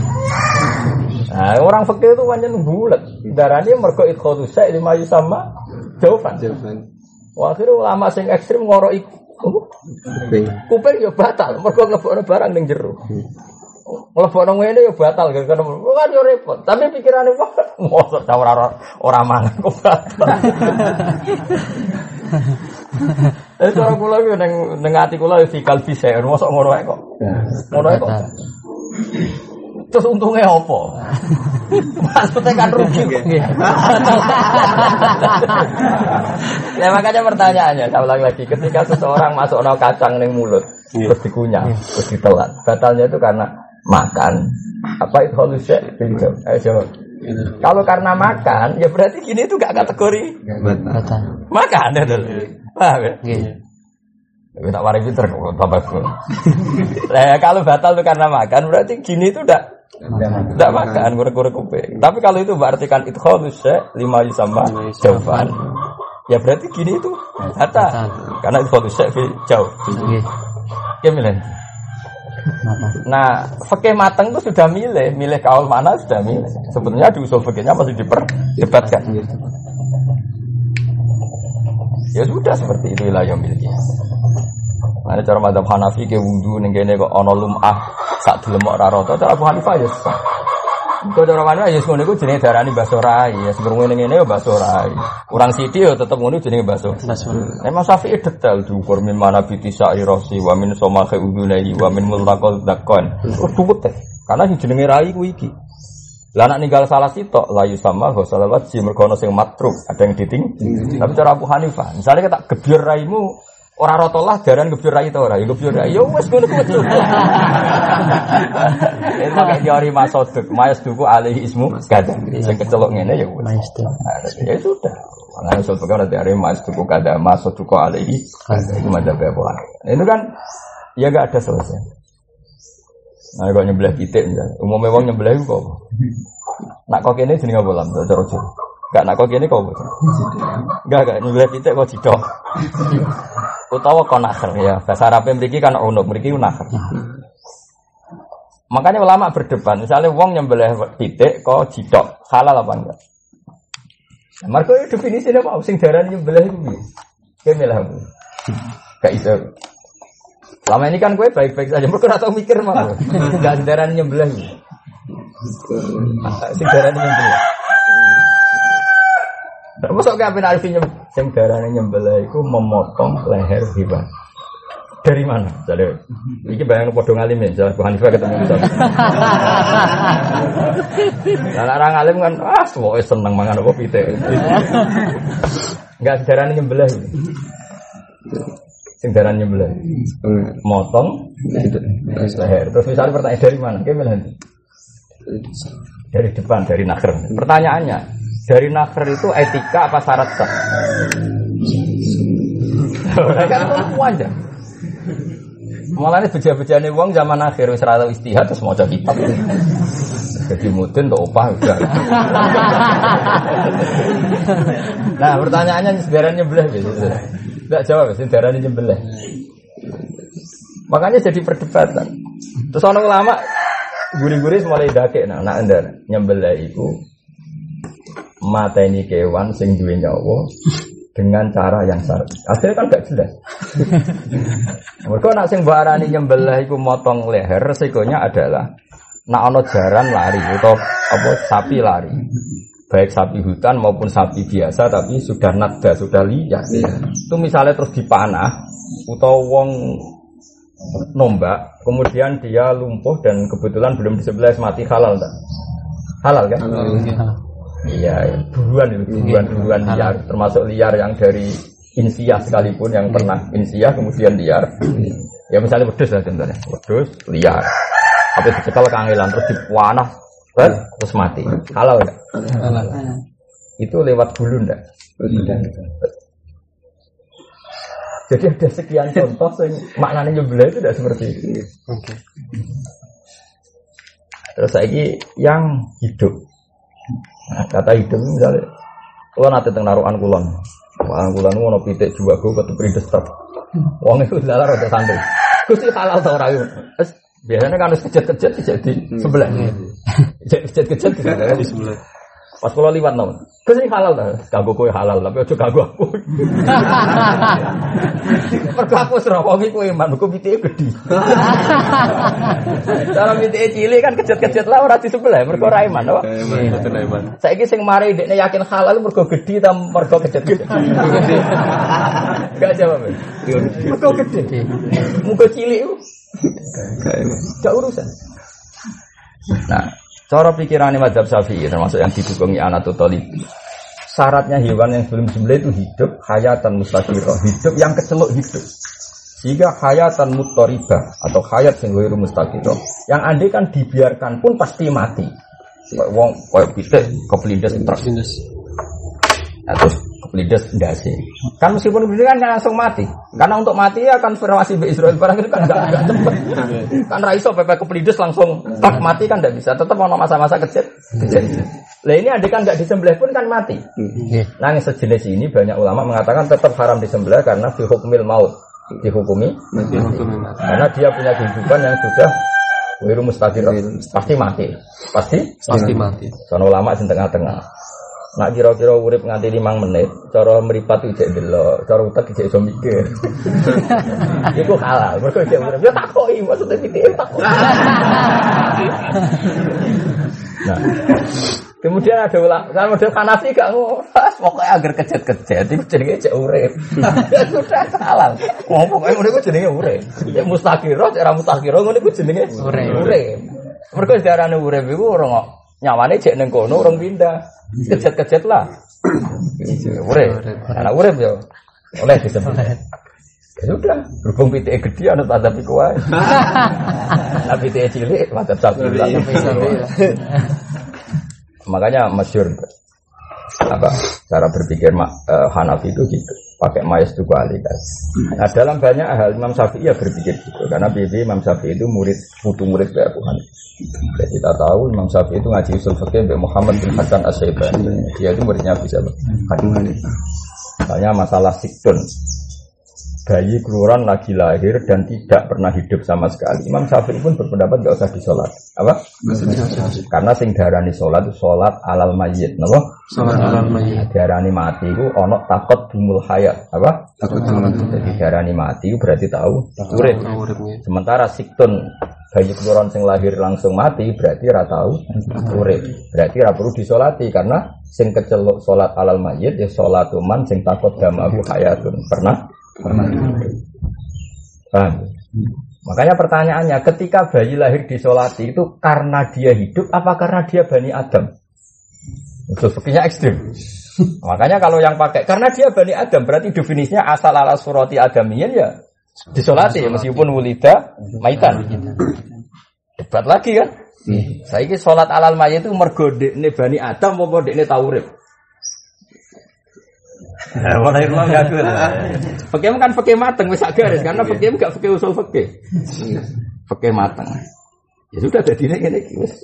Nah, orang fakir itu banyak bulat. Darahnya mergo itu lima yusama jauhan. Akhirnya ulama sing ekstrim ngoro iku. Kuping ya batal, mergo ngebokno barang ning jero. Mlebokno ngene ya batal gak kan yo repot. Tapi pikirane wah mosok ora ora mangan kok batal. Eh cara kula iki ning ning ati kula fi kalbi saya mosok ngono ae kok. Ngono ae kok. Terus untungnya apa? Maksudnya kan rugi. ya makanya pertanyaannya, saya ulang lagi, ketika seseorang masuk no kacang ning mulut, terus dikunyah, terus ditelan, batalnya itu karena makan. Apa itu halusnya? Ayo jawab. Kalau karena makan, ya berarti gini itu gak kategori Batal. makan ya dulu. Paham ya? Iya. Tapi tak waris pinter kok tambah <laughs> kalau batal itu karena makan berarti gini itu udah tidak makan kurang-kurang kuping. Tapi kalau itu berarti kan itu halus ya lima sama jawaban. Ya berarti gini itu batal. Karena itu halus ya jauh. Iya. Gimana? Batal. Nah, fakih mateng itu sudah milih, milih kaul mana sudah milih. Sebetulnya di usul fakihnya masih diperdebatkan. Ya sudah seperti itu wilayah miliknya. Nah, cara madzhab Hanafi ke wudhu ning kene kok ana lumah sak dilemok ra rata, cara Abu Hanifah ya sah. Kok cara mana ya ngono iku jenenge darani baso rai, ya sebelum ngene ngene ya baso rai. Kurang sithik ya tetep ngono jenenge baso. Baso. Emang Syafi'i detail diukur min mana biti sa'irosi wa min somakhe udunai wa min mulakol dakon. Duwet teh. Karena sing jenenge rai ku iki. Lah anak ninggal salah sitok layu sama ho salawat si mergo ana sing matruk, ada yang diting. Tapi cara Abu Hanifah, misalnya kita gebyur raimu ora rata lah daran gebyur rai ta ora, ya gebyur rai. Ya wis ngono kuwi. Itu pakai teori masoduk, mayas duku alaihi ismu kada. Sing kecelok ngene ya. Nah, ya sudah. Karena usul fikih ada dari mas tuku kada masuk tuku alaihi itu Abu Hanifah. Itu kan ya gak ada selesai. Nah, kalau nyebelah titik misalnya, umumnya wong nyebelah itu kok. apa? Nak kok kene jenenge apa lam cara? Gak nak kok kene kok apa? Gak gak nyebelah titik kok cidok. Utawa kok nakher ya. Bahasa Arab mriki kan unuk, mriki nakher. Makanya ulama berdebat, misalnya wong nyembelih titik kok cidok, halal apa enggak? Nah, Marco itu definisinya mau sing darah nyembelih itu piye? Kayak milah aku. Gak iso. Lama ini kan gue baik-baik saja, mereka ora tau mikir mah. <laughs> Gak darah nyembelih. Darah nyembelih. Nah, Masuk ke apa arti nyem, sing darah nyembelih itu memotong leher hewan. Dari mana? Jadi, ini bayang podo ngalimin, jadi Bu Hanifah ketemu bisa. Nah, orang alim kan, ah, semua seneng mangan apa pite. Enggak sejarah nyembelah. Sing darah nyembelah. Motong leher. Terus misalnya pertanyaan dari mana? Gimana? Dari depan, dari nakher. Pertanyaannya, dari nakher itu etika apa syarat sah? kan aja. Mulanya beja-bejane wong zaman akhir wis ora tau istihad terus maca kitab. Jadi mudin untuk opah udah. nah pertanyaannya sebenarnya nyebelah gitu. Enggak jawab sebenarnya nyebelah. Makanya jadi perdebatan. Terus orang ulama guri-guri mulai dakek nah nak anda nyembelah itu mata ini kewan sing duwe nyawa dengan cara yang syar'i. Akhirnya kan gak jelas. <laughs> Mereka nak sing barani nyembelah iku motong leher resikonya adalah nak ono jaran lari atau apa sapi lari. Baik sapi hutan maupun sapi biasa tapi sudah nada, sudah liar. Itu misalnya terus dipanah atau wong nombak, kemudian dia lumpuh dan kebetulan belum di sebelah mati halal tak? Halal kan? Iya, ya. buruan itu, buruan buruan liar, termasuk liar yang dari insiah sekalipun yang pernah insiah kemudian liar. Ya misalnya wedus lah contohnya, wedus liar, apa dicekal kangelan terus dipanah, terus mati, halal enggak? Itu lewat bulu enggak? Jadi ada sekian contoh yang maknanya nyebelah itu tidak seperti itu. Terus lagi yang hidup. Nah, kata hidup ini misalnya, kalau nanti teng naruhan kulon, naruhan kulon mau pitik juga gue ketemu perindes truk. Wong itu dalar ada santri. Gusti halal tau. Terus Biasanya kan harus kejat-kejat jadi sebelah. Kejat-kejat di sebelah. Pas kula liwat nom. Gus ini halal ta? Kanggo kowe halal, tapi aja ganggu aku. <laughs> Mergo aku wis rawangi kowe man, kok pitike gedhi. Cara pitike cilik kan kejet-kejet lah ora di sebelah, mergo ora iman, apa? Saiki sing mari dekne yakin halal mergo gedhi ta mergo kejet-kejet. Enggak <laughs> jawab. ya? Mergo gedhe. Muga cilik. Gak urusan. Nah, cara pikirannya madhab syafi'i termasuk yang didukungi anak Talib. Syaratnya hewan yang sebelum sembelih itu hidup hayatan mustaqirah, hidup yang kecelok hidup. Sehingga hayatan mutoribah atau hayat yang ghairu mustaqirah. Yang andai kan dibiarkan pun pasti mati. Wong kayak pitik kepelindes terus. Nah, kepelindes ndase. Kan meskipun begitu kan langsung mati. Karena untuk mati ya kan konfirmasi be Israel barang itu kan enggak enggak cepet. kan raiso pepe kepelindes langsung tak mati kan enggak bisa. Tetap ono masa-masa kecil. Kecil. Lah ini adik kan enggak disembelih pun kan mati. Nah yang sejenis ini banyak ulama mengatakan tetap haram disembelih karena fi hukmil maut dihukumi karena dia punya kehidupan yang sudah wiru mustaqir pasti mati pasti Pasti mati. Sono ulama sing tengah-tengah. Nak kira-kira urip nganti 5 menit, cara meripat itu cek delok, cara utek cek iso mikir. <laughs> Iku halal, mergo cek urip. Ya takoki maksudnya pitik takoki. <laughs> Nah, kemudian ada ulama, kan model Hanafi gak ngono. Pokoknya agar kejet-kejet itu jenenge cek urip. Ya <laughs> Sudah halal. Wong pokoke ngono iku jenenge urip. Cek mustaqiro, cek ra mustaqiro ngono iku jenenge Urip. Urip. Mergo diarani urip iku ora nyawane cek ning kono urung pindah. Kejet-kejet lah. Urip. Anak urip yo. Oleh disebut. Ya sudah, berhubung PTE gede anut adab iku wae. Nah PTE cilik adab sapi. Makanya masyur apa cara berpikir ma- eh, Hanafi itu gitu pakai mayas itu kualitas. Nah dalam banyak hal Imam Syafi'i ya berpikir gitu. Karena BB Imam Syafi'i itu murid putu murid dari Abu Hanifah. Kita tahu Imam Syafi'i itu ngaji usul fikih Mbak Muhammad bin Hasan Asyaibani. Dia itu muridnya bisa Misalnya masalah siktun bayi keluaran lagi lahir dan tidak pernah hidup sama sekali. Imam Syafi'i pun berpendapat gak usah disolat. Apa? Karena sing darani sholat itu sholat alal mayit, napa? Salat alal mayyit. Darani mati itu ono takut dumul hayat, apa? Takut tangan. Jadi darani mati itu berarti tahu urip. Sementara siktun bayi keluaran sing lahir langsung mati berarti ora tahu urip. Berarti ora perlu disolati karena sing kecelok sholat alal mayit ya sholat man sing takut damahu hayatun. Pernah? Pernah. Paham? Makanya pertanyaannya, ketika bayi lahir disolati itu karena dia hidup apa karena dia bani Adam? Usul fikihnya ekstrim. Makanya kalau yang pakai karena dia bani Adam berarti definisinya asal ala surati adamiyin ya disolati meskipun wulida maitan. Debat lagi kan? Saya ini sholat alal mayit itu mergo ini bani Adam mau ini taurib. <laughs> Lahir ulang gak Fakih kan fakih mateng wis garis karena fakih gak fakih usul fakih. Fakih mateng. Ya sudah jadi ini ini wis.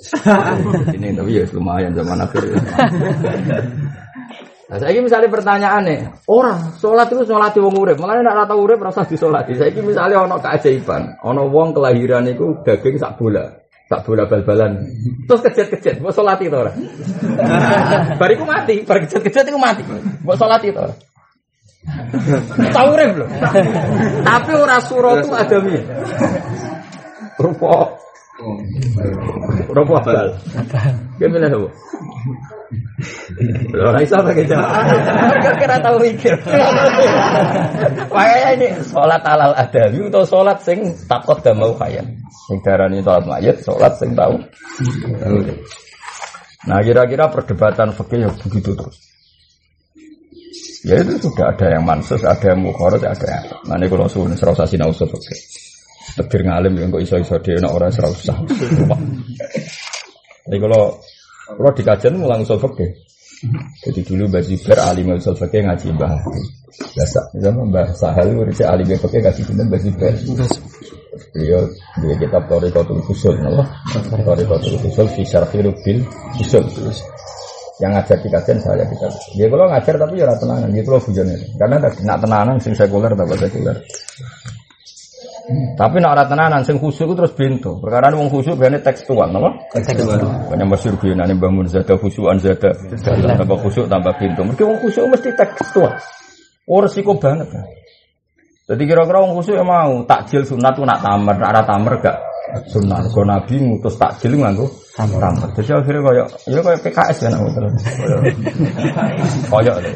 <laughs> Ini tapi ya lumayan zaman akhir. Nah, saya misalnya pertanyaan nih, orang sholat itu sholat wong urip, malah ora tau urip rasa disolati. Saya misalnya ono keajaiban, ono wong kelahiran itu daging sak bola, sak bola bal-balan. Terus kejet-kejet, mau sholat itu orang. <laughs> Bariku mati, bar kejet-kejet itu mati. Mau sholat itu orang. Tahu lho. <laughs> Tapi ora surah itu adami. Rupa Rupa bal. Gimana Bu? Ora iso pakai jamaah. Kira tahu mikir. Makanya ini sholat alal adawi atau sholat sing takut dan mau kaya. Sing darani sholat mayat, sholat sing tahu. Nah kira-kira perdebatan fikih ya begitu terus. Ya itu sudah ada yang mansus, ada yang mukhorat, ada yang Nah ini kalau suhu, serasa sinau fikih. Tegir ngalim yang kok iso-iso dia, nak orang serasa Jadi kalau kalau di kajian mulang usul fikih. Jadi dulu Mbak Zubair alim usul fikih ngaji Mbah. Biasa, misalnya Mbah Sahal urusnya alim fikih ngaji dengan Mbah Zubair. Beliau dia kitab Torikotul Usul, nama Torikotul Usul fi syarhi bil usul. Yang ngajar di kajian saya kita. Dia kalau ngajar tapi ya tenanan, gitu loh bujone. Karena nak tenanan sing sekuler tambah sekuler. Tapi nak ora tenanan sing khusyuk itu terus bento. Perkara wong khusyuk biasanya tekstual, napa? Tekstual. Banyak masyhur biyenane Mbah Mun zada khusyukan zada. Tambah khusyuk tambah bento. Mergo wong khusyuk mesti tekstual. Oh resiko banget. Kan? Jadi kira-kira wong khusyuk mau takjil sunat tuh nak tamer, nak ora tamer gak sunat. Kau Nabi ngutus takjil nganggo tamer. Jadi akhirnya kayak ya kayak PKS ya nak terus. Kayak deh.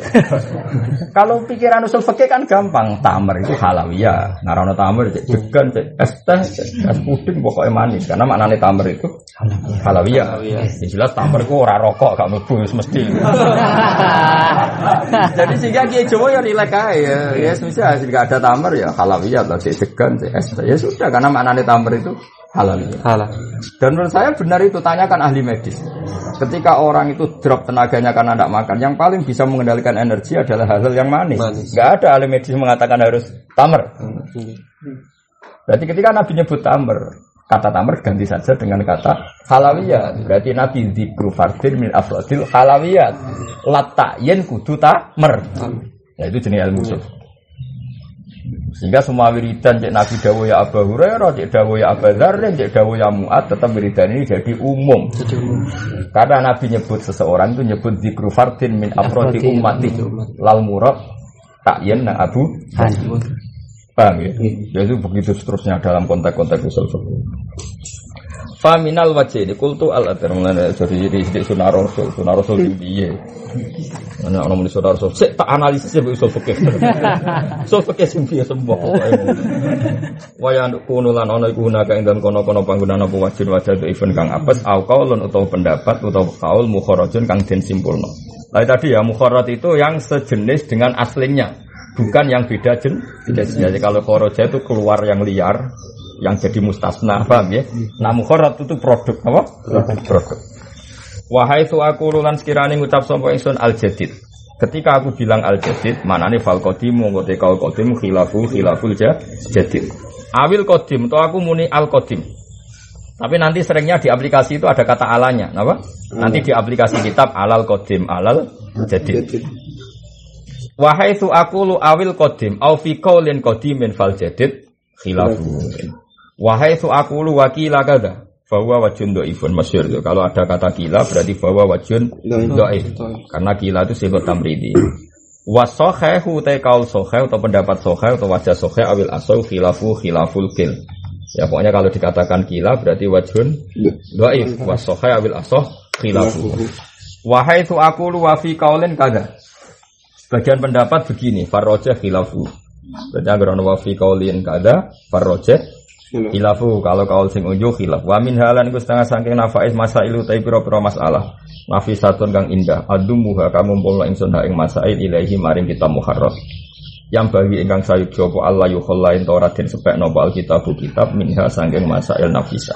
Kalau pikiran usul fikih kan gampang, tamer itu halawiyah. Narono tamer cek degan, cek es teh, es puding pokoknya manis. Karena maknanya tamer itu halawiyah. Ya jelas tamer itu ora rokok gak mlebu mesti. Jadi sehingga Kiai Jawa ya rilek ae ya. Ya misal jika ada tamer ya halawiyah lah cek degan, cek es teh. Ya sudah karena maknanya tamer itu halawiyah. Halal. Dan menurut saya benar itu tanyakan ahli medis. Ketika orang itu drop tenaganya karena tidak makan, yang paling bisa mengendalikan energi adalah hal-hal yang manis. Manis. Gak ada ahli medis mengatakan harus tamer. Berarti ketika Nabi nyebut tamer, kata tamer ganti saja dengan kata halawiyat. Berarti Nabi dzikru fardin min afrodil halawiyat. Latayen kudu tamer. Ya itu jenis ilmu. Sehingga semua wiridan cek Nabi Dawo ya Abu Hurairah, cek Dawo ya Abu Dzar, dan cek Dawo ya Mu'ad, tetap wiridan ini jadi umum. Karena Nabi nyebut seseorang itu nyebut zikru fardin min afrodi ummati lal murad takyen nang Abu Paham ya? Ya itu begitu seterusnya dalam konteks-konteks usul fikih. Faminal wajah ini kultu al adar mulai dari di di sunnah rasul sunnah rasul itu dia. Mana orang mulai sunnah rasul. Saya tak analisis ya usul fikih. Usul fikih sing piye semua. Waya kunulan ono iku gunaka ing dalam kono-kono panggunaan apa wajib wajah itu event kang apes au kaulun utawa pendapat utawa kaul mukharajun kang den simpulno. Lah tadi ya mukharaj itu yang sejenis dengan aslinya. Bukan yang beda jen, beda jenis. Jadi kalau khoroja itu keluar yang liar, yang jadi mustasna, paham ya? Nah mukharrat itu produk apa? Produk. Wahai tu aku lulan sekiranya ngucap sapa ingsun al jadid. Ketika aku bilang al jadid, manane fal qadim ngote kal qadim khilafu khilaful ja- jadid. Awil qadim to aku muni al qadim. Tapi nanti seringnya di aplikasi itu ada kata alanya, apa? Nanti di aplikasi kitab alal qadim, alal jadid. Wahai tu aku lu awil qadim au fi qaulin qadimin fal jadid khilafu. Wahai tu aku lu wakila kada bahwa wajun do'ifun masyur itu. Kalau ada kata kila berarti bahwa wajun do'if. Karena kila itu sifat tamridi. Wasohehu te kaul soheh atau pendapat soheh atau wajah soheh awil asoh khilafu khilaful kil. Ya pokoknya kalau dikatakan kila berarti wajun do'if. Wasoheh awil asoh khilafu. Wahai tu aku lu wafi kaulin kada. Sebagian pendapat begini, farroja khilafu. Berarti agar wafi kaulin kada, farroja khilafu. Kalau kaul sing unjuk khilaf. Wa min halan iku setengah saking nafais masailu tapi pira-pira masalah. Nafisatun kang indah. Adumuha kamu pola ingsun ha ing masail ilahi maring kita muharrar. Yang bagi ingkang sayuk jopo Allah yukhollain Taurat dan sepek nopo alkitabu kitab minha saking masail nafisa.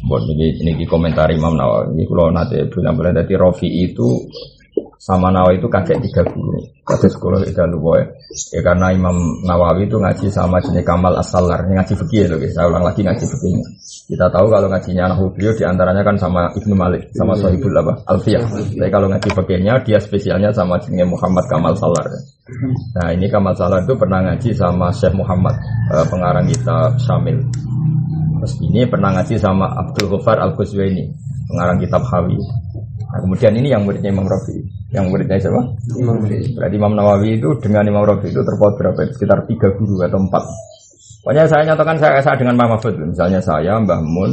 Bon, ini, ini komentar Imam Nawawi. Ini kalau nanti bilang-bilang tadi Rofi itu sama Nawawi itu kakek tiga guru. Kakek sekolah itu lupa ya. Ya karena Imam Nawawi itu ngaji sama jenis Kamal As-Salar. Ini ngaji fikih loh, guys. Saya ulang lagi ngaji fikihnya. Kita tahu kalau ngajinya Nahu beliau di antaranya kan sama Ibnu Malik, sama Sohibul apa? Alfiyah. Tapi kalau ngaji fikihnya dia spesialnya sama jenis Muhammad Kamal Salar. Nah ini Kamal Salar itu pernah ngaji sama Syekh Muhammad, eh, pengarang kitab Syamil. Terus ini pernah ngaji sama Abdul Ghaffar Al Ghazwini, pengarang kitab Hawi. Nah, kemudian ini yang muridnya Imam Rafi. Yang muridnya siapa? Berarti Imam Nawawi itu dengan Imam Rafi itu terpaut berapa? Sekitar tiga guru atau empat. Pokoknya saya nyatakan saya saya dengan Mbak Mahfud. Misalnya saya, Mbah Mun,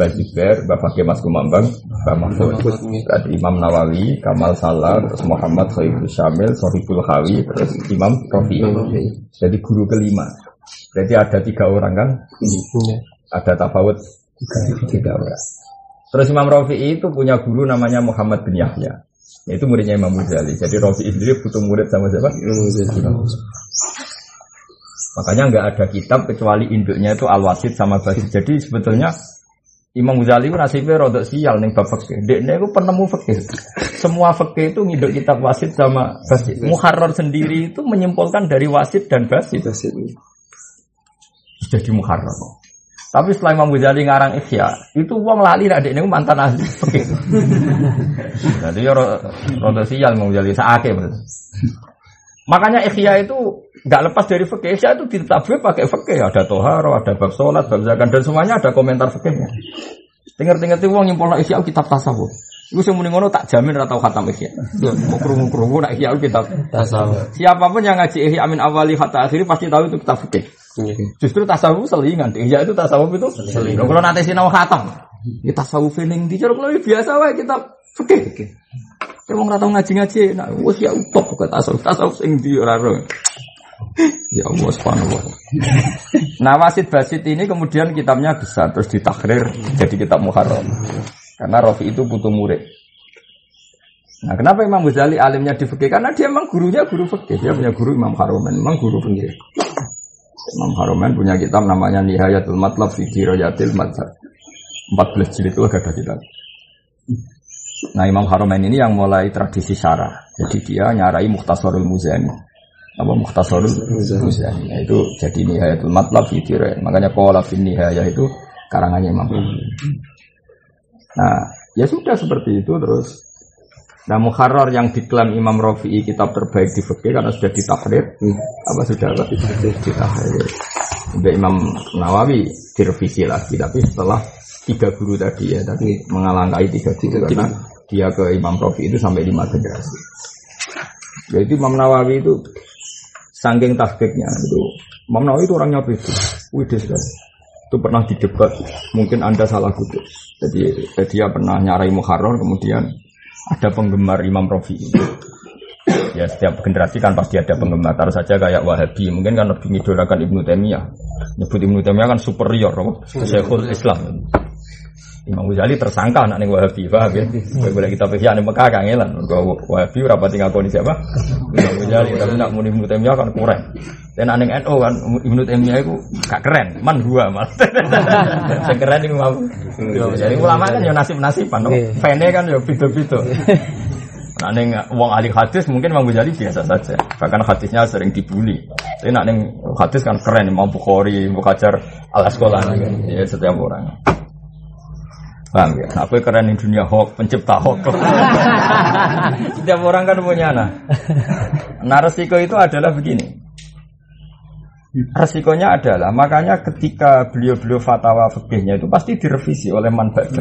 Mbah Zubair, Mbah Fakih Mas Kumambang, Mbah Mahfud. Berarti Imam Nawawi, Kamal Salar, terus Muhammad Sohibul Syamil, Sohibul Hawi, terus Imam Rafi. Jadi guru kelima. Berarti ada tiga orang kan? Ada tafawut tiga orang. Terus Imam Rafi'i itu punya guru namanya Muhammad bin Yahya. Itu muridnya Imam Ghazali. Jadi Rafi'i sendiri butuh murid sama siapa? Imam Makanya nggak ada kitab kecuali induknya itu Al-Wasid sama Basid. Jadi sebetulnya Imam Ghazali itu nasibnya rodok sial nih bab fikih. Dekne itu penemu fikih. Semua fikih itu nginduk kitab Wasid sama Basid. Muharrar sendiri itu menyimpulkan dari Wasid dan Basid. Jadi muharrar. Tapi setelah Imam Ghazali ngarang Ihya, itu uang lali nak dekne mantan ahli. Jadi ya rodok sial Imam Ghazali saake. Makanya ikhya itu nggak lepas dari fikih. Ikhya itu ditabir pakai fikih. Ada toharo, ada bab sholat, bab zakat, dan semuanya ada komentar fikihnya. Dengar-dengar itu uang nyimpul ikhya kitab tasawuf. Iku sing muni ngono tak jamin ora tau khatam ihya. Mau krungu-krungu nak ihya kitab tasawuf. Siapa pun yang ngaji ihya amin awali hatta akhiri pasti tahu itu kitab fikih. Justru tasawuf selingan. Ihya itu tasawuf itu selingan. Kalau nanti sinau khatam, ya tasawuf ning di cara kalau biasa wae kitab fikih. Kalau nggak tahu ngaji-ngaji, nah wes ya utop kok tasawuf tasawuf sing di ora Ya Allah subhanahu wa Nah wasit basit ini kemudian kitabnya besar terus ditakrir jadi kitab muharram. Karena Rafi itu butuh murid. Nah, kenapa Imam Ghazali alimnya di fikih? Karena dia memang gurunya guru fikih. Dia punya guru Imam Haromen, memang guru fikih. Imam Haromen punya kitab namanya Nihayatul Matlab fi Dirayatil Madzhab. 14 jilid itu ada kitab. Nah Imam Haromen ini yang mulai tradisi syarah. Jadi dia nyarai Mukhtasarul Muzani. Apa Mukhtasarul Muzani. Nah, itu jadi Nihayatul Matlab fi Makanya Qala fi Nihayah itu karangannya Imam Haromen. Nah, ya sudah seperti itu terus. Nah, Muharrar yang diklaim Imam Rafi'i kitab terbaik di fikih karena sudah ditahrir, hmm. apa sudah apa? ditahrir. Udah Imam Nawawi direvisi lagi, tapi setelah tiga guru tadi ya, tadi mengalangkai tiga guru karena dia ke Imam Rafi'i itu sampai lima generasi. Jadi Imam Nawawi itu saking tahqiqnya itu Imam Nawawi itu orangnya itu, wih sekali itu pernah didebat mungkin anda salah kutip jadi dia pernah nyarai Muharrar kemudian ada penggemar Imam Rafi. Ya setiap generasi kan pasti ada penggemar. Taruh saja kayak Wahabi. Mungkin kan lebih mengidolakan Ibnu Taimiyah. Nyebut Ibnu Taimiyah kan superior Syekhul Islam. Imam Ghazali tersangka anak nih Wahabi, paham ya? Boleh kita pikir nih Mekah kan Wahabi rapati ngakoni siapa? Imam Ghazali, tapi nak muni Ibnu Taimiyah kan kurang. Dan aneh NU kan Ibnu Taimiyah itu gak keren, man gua. Saya keren ini mau. Jadi ulama kan ya nasib-nasiban, Fene kan ya bito-bito. Nah, neng wong ahli hadis mungkin Imam Ghazali biasa saja. Bahkan hadisnya sering dibully. Tapi nak neng hadis kan keren, Imam Bukhari, Bukajar, Al Asqalani kan. Ya setiap orang. Paham ya? Nah, keren di dunia hoax, pencipta hoax. <laughs> Setiap orang kan punya anak. Nah, resiko itu adalah begini. Resikonya adalah makanya ketika beliau-beliau fatwa fikihnya itu pasti direvisi oleh manfaat.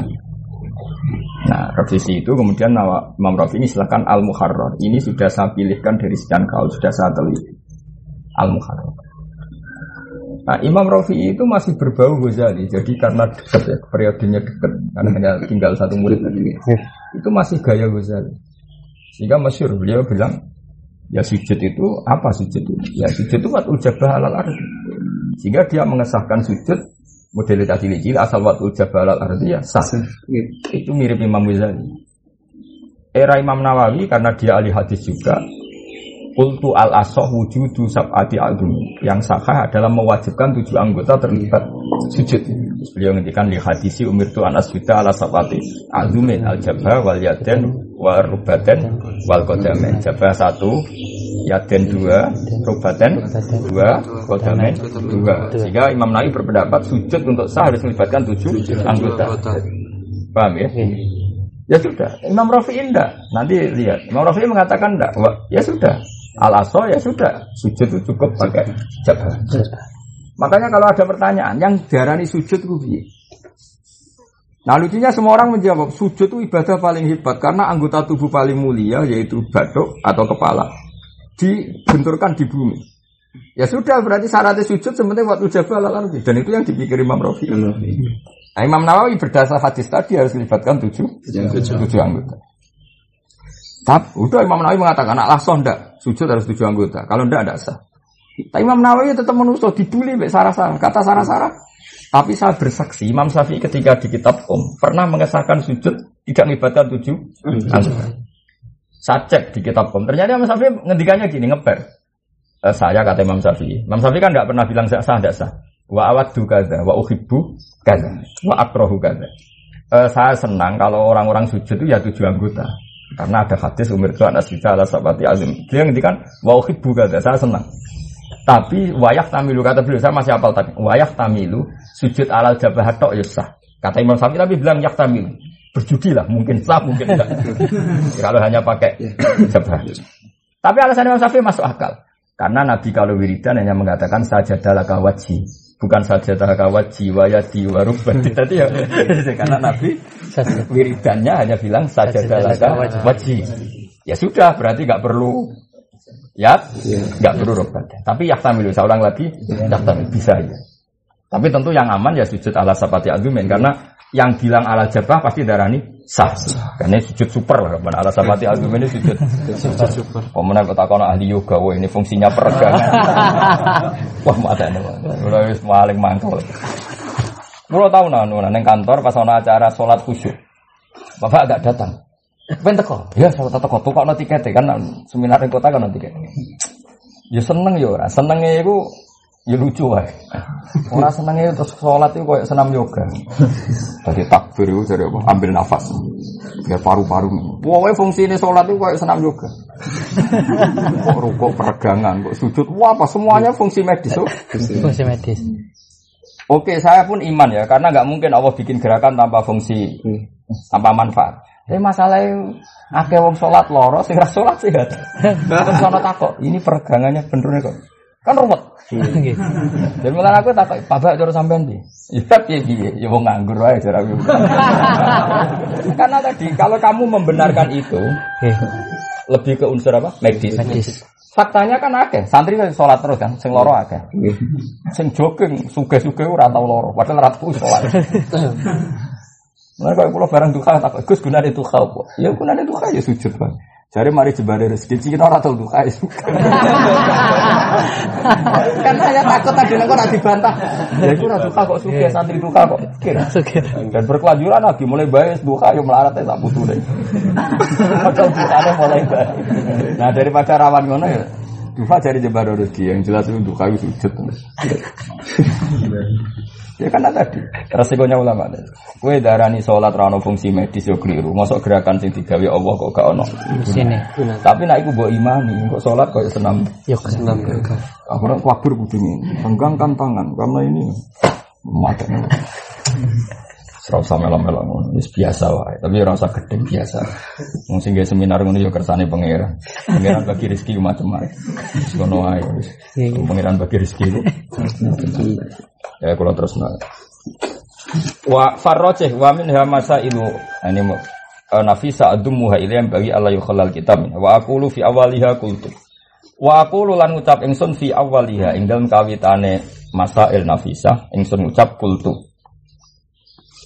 Nah, revisi itu kemudian Imam Rafi ini silahkan Al-Muharrar. Ini sudah saya pilihkan dari sekian kaul, sudah saya teliti. Al-Muharrar. Nah, Imam Rafi'i itu masih berbau Ghazali. Jadi karena dekat ya, periodenya dekat, karena hanya tinggal satu murid tadi. Itu masih gaya Ghazali. Sehingga masyur beliau bilang, ya sujud itu apa sujud itu? Ya sujud itu waktu jabah alal ardi. Sehingga dia mengesahkan sujud model tadi cilik asal waktu jabah alal ardi ya sah. Itu mirip Imam Ghazali. Era Imam Nawawi karena dia ahli hadis juga, Kultu al asoh wujudu sab'ati adum Yang sahah adalah mewajibkan tujuh anggota terlibat sujud Beliau ngendikan li hadisi umir tu anas juta ala sab'ati adumin al jabah wal yaden wal rubaten wal kodamen Jabah satu Yaden dua, rubaten dua, kodamen dua. Sehingga Imam Nawawi berpendapat sujud untuk sah harus melibatkan tujuh anggota. Paham ya? Ya sudah, Imam Rafi indah. Nanti lihat, Imam Rafi mengatakan enggak. Ya sudah, Al aso ya sudah, sujud itu cukup pakai jabah. Makanya kalau ada pertanyaan, yang darani sujud itu piye? Nah lucunya semua orang menjawab sujud itu ibadah paling hebat karena anggota tubuh paling mulia yaitu batuk atau kepala dibenturkan di bumi. Ya sudah berarti syaratnya sujud sebenarnya waktu jabal lalu dan itu yang dipikir Imam Rafi. Nah Imam Nawawi berdasar hadis tadi harus melibatkan tujuh, tujuh, tujuh anggota. Tapi udah Imam Nawawi mengatakan anak langsung ndak sujud harus tujuh anggota. Kalau ndak ada sah. Tapi Imam Nawawi tetap menusuk dibully mbek sarah-sarah. Kata sarah-sarah. Tapi saya bersaksi Imam Syafi'i ketika di kitab Om pernah mengesahkan sujud tidak melibatkan tujuh anggota. Saya cek di kitab Om. Ternyata Imam Syafi'i ngendikannya gini ngeper. Eh, saya kata Imam Syafi'i. Imam Syafi'i kan nggak pernah bilang sah tidak sah. Wa awadu kaza, wa uhibbu kaza, wa akrohu kaza. Eh, saya senang kalau orang-orang sujud itu ya tujuh anggota. Karena ada hadis umur itu anak kita ala sabati azim. Dia ngendikan wa uhibbu kata saya senang. Tapi wayah tamilu kata beliau saya masih apal tadi. Wayah tamilu sujud alal jabah tok ya sah. Kata Imam Syafi'i tapi bilang yak tamilu. Berjudi lah mungkin sah mungkin enggak. <laughs> Kalau hanya pakai jabah. Tapi alasan Imam Syafi'i masuk akal. Karena Nabi kalau wiridan hanya mengatakan sajadah laka wajhi. Bukan sajadah laka wajhi wa yadi wa rubbati. Tadi ya. <laughs> Karena Nabi wiridannya hanya bilang sajadah laka wajhi. Ya sudah, berarti nggak perlu ya, nggak perlu rubbati. Tapi yahtamilu, saya ulang lagi, yahtamilu, bisa ya. Tapi tentu yang aman ya sujud ala sapati argumen karena yang bilang ala jabah pasti darah ini sah. Karena sujud super lah, kapan ala sapati argumen ini sujud. super. Pemenang kota kono ahli yoga, wah ini fungsinya peregangan. <laughs> wah mata ini, udah wis paling mantap. Kulo tahu nah, nung neng kantor pas ana acara sholat khusyuk, bapak agak datang. Ben teko, ya sholat teko, tuh kok tiket kan seminar kota kan tiket. Ya seneng ya ora, senenge iku ya lucu wae. Ora senenge terus sholat itu kayak senam yoga. Tadi takbir itu dari apa? Ambil nafas. Biar paru-paru. Pokoknya fungsi ini sholat itu kayak senam yoga. kok rukuk peregangan, kok sujud. Wah, apa semuanya fungsi medis. Oh. Fungsi medis. Oke, saya pun iman ya, karena nggak mungkin Allah bikin gerakan tanpa fungsi, tanpa manfaat. Tapi masalahnya akeh wong sholat loro, sing sholat sehat. Terus takok, ini peregangannya bener kok. Kan ruwet. Nggih. Dan mulai aku takut, bapak cara sampean di. <laughs> Ya piye piye, ya wong nganggur wae cara aku. <laughs> Karena tadi kalau kamu membenarkan itu lebih ke unsur apa? Medis. Medis. Faktanya kan akeh, santri kan sholat terus kan, sing loro akeh. Sing jogging, suge-suge ora tau loro, padahal ratu sholat. <laughs> Nah, kalau pulau barang duka, tak Gus gunanya duka apa? Ya gunanya duka ya sujud bang. Jadi mari jebare rezeki, cina orang tahu duka <laughs> kan saya takut tadi nengko nanti dibantah. Ya itu duka kok suka, santri duka kok. Dan berkelanjutan lagi mulai baik duka ya melarat ya tak butuh <laughs> deh. Padahal dukanya mulai baik. Nah daripada rawan ngono ya. Duka cari jebar rezeki yang jelas itu duka itu sujud. Ya kan tadi resikonya ulama tadi. Kue darani sholat rano fungsi medis yo keliru. Masuk gerakan sing digawe Allah kok gak ono. Sini. Tapi nak iku mbok imani, kok sholat kok senam. Yuk. Senam yoga. Aku nak kabur kudune. Tenggangkan tangan karena ini mata. Serau sama melo-melo ngono. Wis biasa wae, tapi ora usah gedhe biasa. Wong sing seminar ngono yo kersane pangeran. Pangeran bagi rezeki macam-macam. Wis ngono wae. wis. Pangeran bagi rezeki. Ya kalau terus. Wa farrojeh wa min hamasa ilu ini eh, nafisa adumuha ilayam bagi Allah yukhalal kitab wa aqulu fi awaliha kultu wa aqulu lan ngucap ingsun fi awaliha ing dalem kawitane masail nafisa ingsun ngucap kultu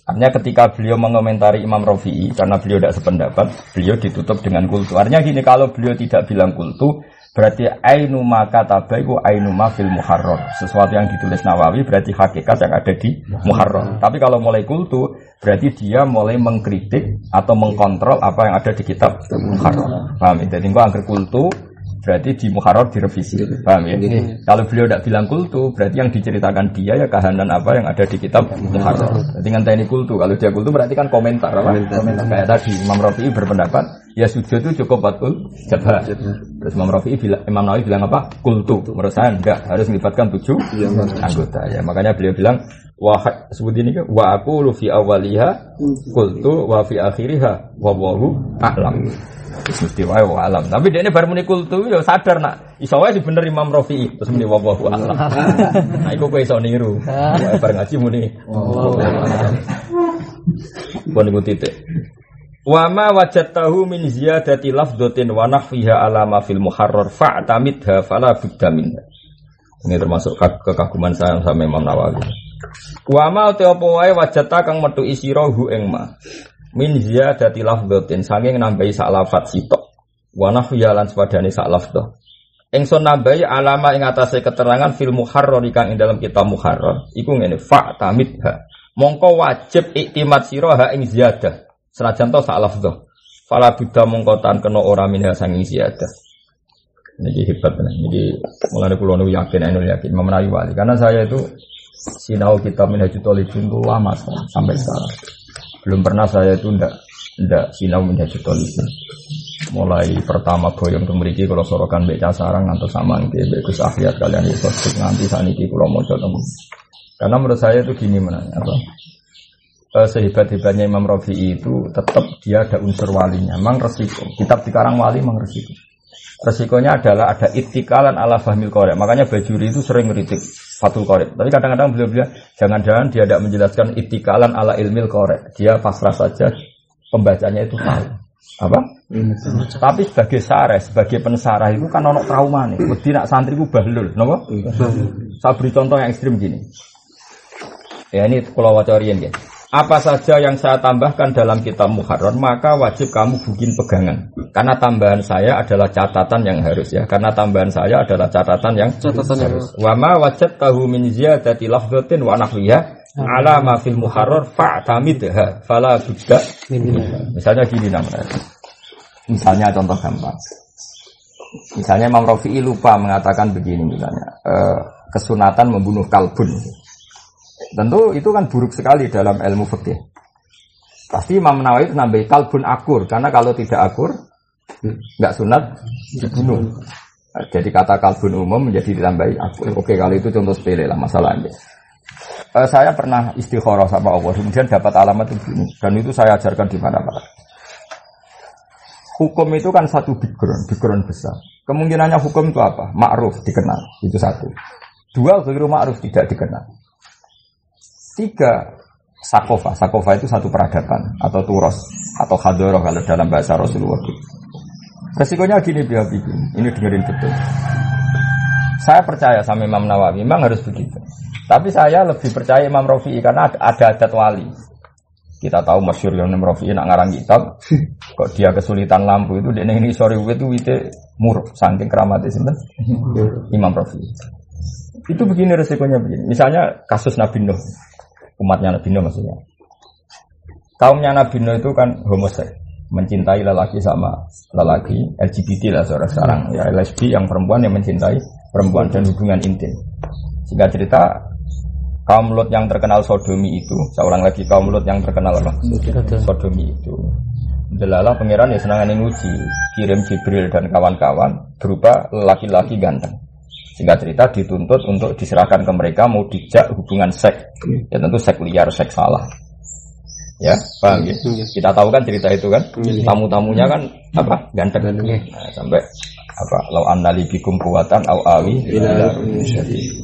Artinya ketika beliau mengomentari Imam Rafi'i karena beliau tidak sependapat, beliau ditutup dengan kultu. Artinya gini, kalau beliau tidak bilang kultu, berarti ainu maka tabaiku ainu ma fil muharrar. Sesuatu yang ditulis Nawawi berarti hakikat yang ada di muharrar. Tapi kalau mulai kultu, berarti dia mulai mengkritik atau mengkontrol apa yang ada di kitab muharrar. Paham ya? Jadi gua angker kultu, berarti di muharrar direvisi. Paham ya? Kalau beliau tidak bilang kultu, berarti yang diceritakan dia ya kahanan apa yang ada di kitab muharrar. Jadi ngenteni kultu. Kalau dia kultu berarti kan komentar. Apa? Komentar. Kayak tadi Imam Rafi'i berpendapat ya sujud itu cukup batul jabah. Terus Imam Rafi'i bilang, Imam Nawawi bilang apa? Kultu. Menurut saya enggak harus melibatkan tujuh anggota. Ya makanya beliau bilang wah sebut ini kan wa aku fi awaliha kultu wa fi akhiriha wa wallahu a'lam. Mesti wae wa alam. Tapi dia ini baru muni kultu ya sadar nak iso wae bener Imam Rafi'i terus muni wa wallahu a'lam. Nah iku kowe iso niru. Wae bar ngaji muni. Pun iku titik. Wa ma wajadtahu min ziyadati lafdhatin wa nahfiha ala ma fil muharrar fa'tamidha fala budda minha. Ini termasuk kag- kekaguman saya sama Imam Nawawi. Wa ma te apa wae wajata kang metu isira hu ing ma. Min ziyadati lafdhatin saking nambahi sak lafat sitok. Wa nahfiha lan sepadane sak lafdhah. Ingsun nambahi alama ing atase keterangan fil muharrar kang ing dalam kitab muharrar iku ngene fa'tamidha. Mongko wajib iktimat sira ha ing ziyadah. Senajan to sak lafdhah. Fala buddha mongko tan kena ora minha sanging ziyadah. Ini hebat benar. Ini mulai pulau nu yakin, anu yakin, Imam Nawawi wali. Karena saya itu sinau kitab Minhajul Talibin itu lama sampai sekarang. Belum pernah saya itu ndak ndak sinau Minhajul Talibin. Mulai pertama boyong memiliki kalau sorokan beca sarang atau sama nanti bagus akhirat kalian itu nanti saat ini pulau mau temu. Karena menurut saya itu gini mana apa? Eh, sehebat-hebatnya Imam Rafi'i itu tetap dia ada unsur walinya. Memang resiko. Kitab dikarang wali memang resiko. Resikonya adalah ada itikalan ala fahmil korek. Makanya Bajuri itu sering ngeritik Fatul Korek. Tapi kadang-kadang beliau bilang, jangan-jangan dia tidak menjelaskan itikalan ala ilmil korek. Dia pasrah saja, pembacanya itu salah. Apa? Tapi sebagai sareh, sebagai pensarah itu kan ono trauma nih. Wedi nak santri ku bahlul, napa? Saya beri contoh yang ekstrim gini. Ya ini kalau waca riyen ya. Apa saja yang saya tambahkan dalam kitab Muharrar maka wajib kamu bikin pegangan. Karena tambahan saya adalah catatan yang harus ya. Karena tambahan saya adalah catatan yang Catatan harus. Wa ma wajib tahu min ziyadati lafzatin wa nahwiha ala ma fil muharrar fa'tamidha fala budda Misalnya gini namanya. Misalnya contoh gampang. Misalnya Imam Rafi'i lupa mengatakan begini misalnya. eh, kesunatan membunuh kalbun. Tentu itu kan buruk sekali dalam ilmu fikih. Pasti Imam Nawawi itu nambahi kalbun akur. Karena kalau tidak akur, nggak sunat dibunuh. Jadi kata kalbun umum menjadi ditambahi akur. Oke, kalau itu contoh sepele lah masalahnya. Eh, saya pernah istikharah sama Allah, kemudian dapat alamat begini. Dan itu saya ajarkan di mana-mana. Hukum itu kan satu background, background besar. Kemungkinannya hukum itu apa? Ma'ruf dikenal, itu satu. Dua, ghairu ma'ruf tidak dikenal. Tiga, sakofa. Sakofa itu satu peradaban atau turos atau hadoroh kalau dalam bahasa Rasulullah. Resikonya gini biar bikin. Ini dengerin betul. Saya percaya sama Imam Nawawi, memang harus begitu. Tapi saya lebih percaya Imam Rafi'i karena ada, ada adat wali. Kita tahu masyur Imam Rafi'i nak ngarang kitab, kok dia kesulitan lampu itu dia ini sorry itu wite muruk saking keramatnya sinten Imam Rafi'i. Itu begini resikonya begini. Misalnya kasus Nabi Nuh, umatnya Nabi Nuh maksudnya. Kaumnya Nabi Nuh itu kan homoseks, mencintai lelaki sama lelaki, LGBT lah seorang sekarang, ya lesbi yang perempuan yang mencintai perempuan dan hubungan intim. Sehingga cerita kaum Lot yang terkenal sodomi itu, seorang lagi kaum Lot yang terkenal apa? Sodomi itu. Delala pangeran ya senangan nguji, kirim Jibril dan kawan-kawan berupa laki-laki ganteng. Sehingga cerita dituntut untuk diserahkan ke mereka mau dijak hubungan seks. Ya tentu seks liar, seks salah. Ya, paham ya? Kita tahu kan cerita itu kan? Tamu-tamunya kan apa? Ganteng. Nah, sampai apa? Lau annali bikum kuwatan au awi syadid.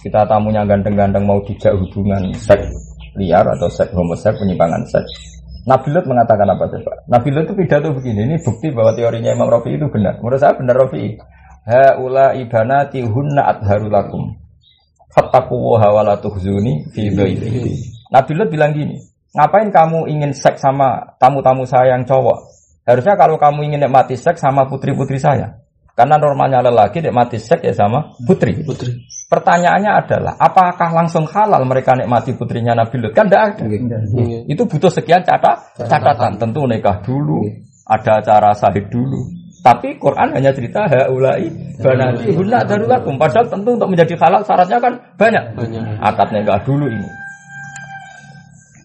Kita tamunya ganteng-ganteng mau dijak hubungan seks liar atau seks homoseks penyimpangan seks. Nabi Lut mengatakan apa coba? Nabi Lut itu pidato begini, ini bukti bahwa teorinya Imam Rafi itu benar. Menurut saya benar Rafi. Haula ibanati hunna adharu lakum. Fattaqullaha wa la tuhzuni fi dhaifi. Nabi Lut bilang gini, ngapain kamu ingin seks sama tamu-tamu saya yang cowok? Harusnya kalau kamu ingin nikmati seks sama putri-putri saya. Karena normalnya lelaki nikmati seks ya sama putri. Putri. Pertanyaannya adalah, apakah langsung halal mereka nikmati putrinya Nabi Lut? Kan tidak ada. Itu butuh sekian catat, catatan. Tentu nikah dulu, ada acara sahid dulu. Tapi Quran hanya cerita haulai banati hunna darulakum. Padahal tentu untuk menjadi halal syaratnya kan banyak. Banyak. Akad nikah dulu ini.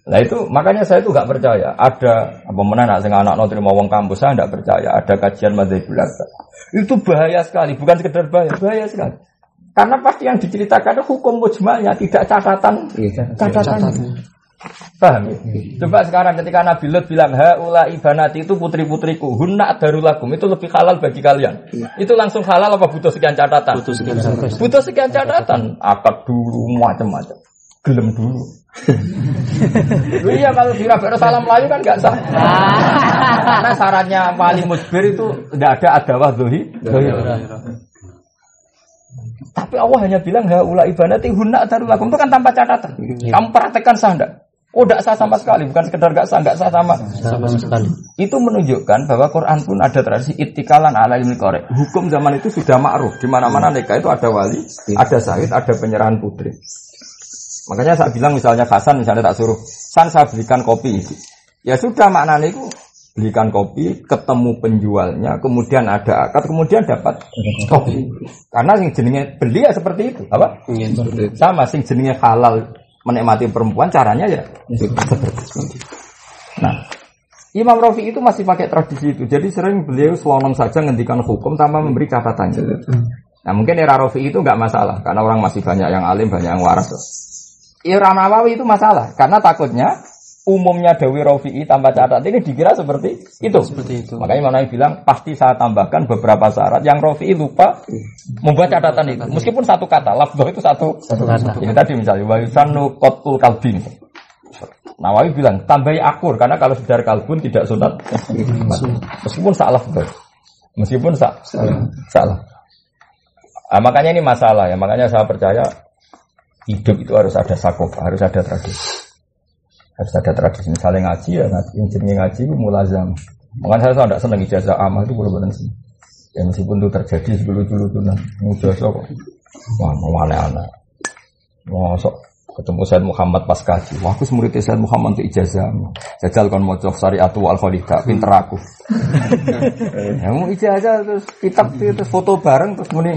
Nah itu makanya saya itu nggak percaya ada apa mana nak sing anak no terima wong kampus saya nggak percaya ada kajian madzhab itu bahaya sekali bukan sekedar bahaya bahaya sekali karena pasti yang diceritakan hukum mujmalnya tidak catatan catatannya paham ya? coba sekarang ketika Nabi Lut bilang haula ibanati itu putri putriku hunna darulakum itu lebih halal bagi kalian itu langsung halal apa butuh sekian catatan Butuh sekian sampai. butuh sekian catatan akad dulu macam-macam gelem dulu Lu <laughs> iya kalau di Rabbana salam Melayu kan nggak sah. <laughs> Karena syaratnya paling musbir itu nggak ada adawah dohi. Tapi Allah hanya bilang haula ibadati hunna darulakum itu kan tanpa catatan. Kamu praktekkan sah enggak? Oh, enggak sah sama sekali, bukan sekedar enggak sah, enggak sah sama. Sama sekali. Itu menunjukkan bahwa Quran pun ada tradisi itikalan ala ilmi korek. Hukum zaman itu sudah ma'ruf. Di mana-mana nikah itu ada wali, ada sahid, ada penyerahan putri. Makanya saya bilang misalnya Hasan misalnya tak suruh, San saya belikan kopi. Ya sudah maknanya itu belikan kopi, ketemu penjualnya, kemudian ada akad, kemudian dapat kopi. Karena sing jenenge beli ya seperti itu, apa? Iya. Sama sing jenenge halal menikmati perempuan caranya ya. Nah, Imam Rafi itu masih pakai tradisi itu. Jadi sering beliau selonong saja ngendikan hukum tanpa memberi catatannya. Nah mungkin era Rafi itu nggak masalah karena orang masih banyak yang alim, banyak yang waras. Era Nawawi itu masalah karena takutnya umumnya Dewi Rofi'i tanpa catatan ini dikira seperti itu. Seperti itu. Makanya mana yang bilang pasti saya tambahkan beberapa syarat yang Rofi'i lupa membuat catatan itu. Meskipun satu kata, lafzah itu satu. Satu kata. Ini tadi misalnya wa yusannu qatul kalbin. Nawawi bilang tambahi akur karena kalau sudah kalbun tidak sunat. Meskipun salah Meskipun sa salah. Ah, makanya ini masalah ya. Makanya saya percaya hidup itu harus ada sakof, harus ada tradisi harus ada tradisi misalnya ngaji ya ngaji yang jenis ngaji itu mulazam makanya saya tidak senang ijazah amal itu belum benar sih ya meskipun itu terjadi dulu dulu tuh nah ijazah kok wah mau aneh-aneh sok ketemu Said Muhammad pas kaji. Wah, aku murid Said Muhammad untuk ijazah. Jajal kon mau syariat al khalidah, pinter aku. <laughs> ya mau ijazah terus kitab terus foto bareng terus muni.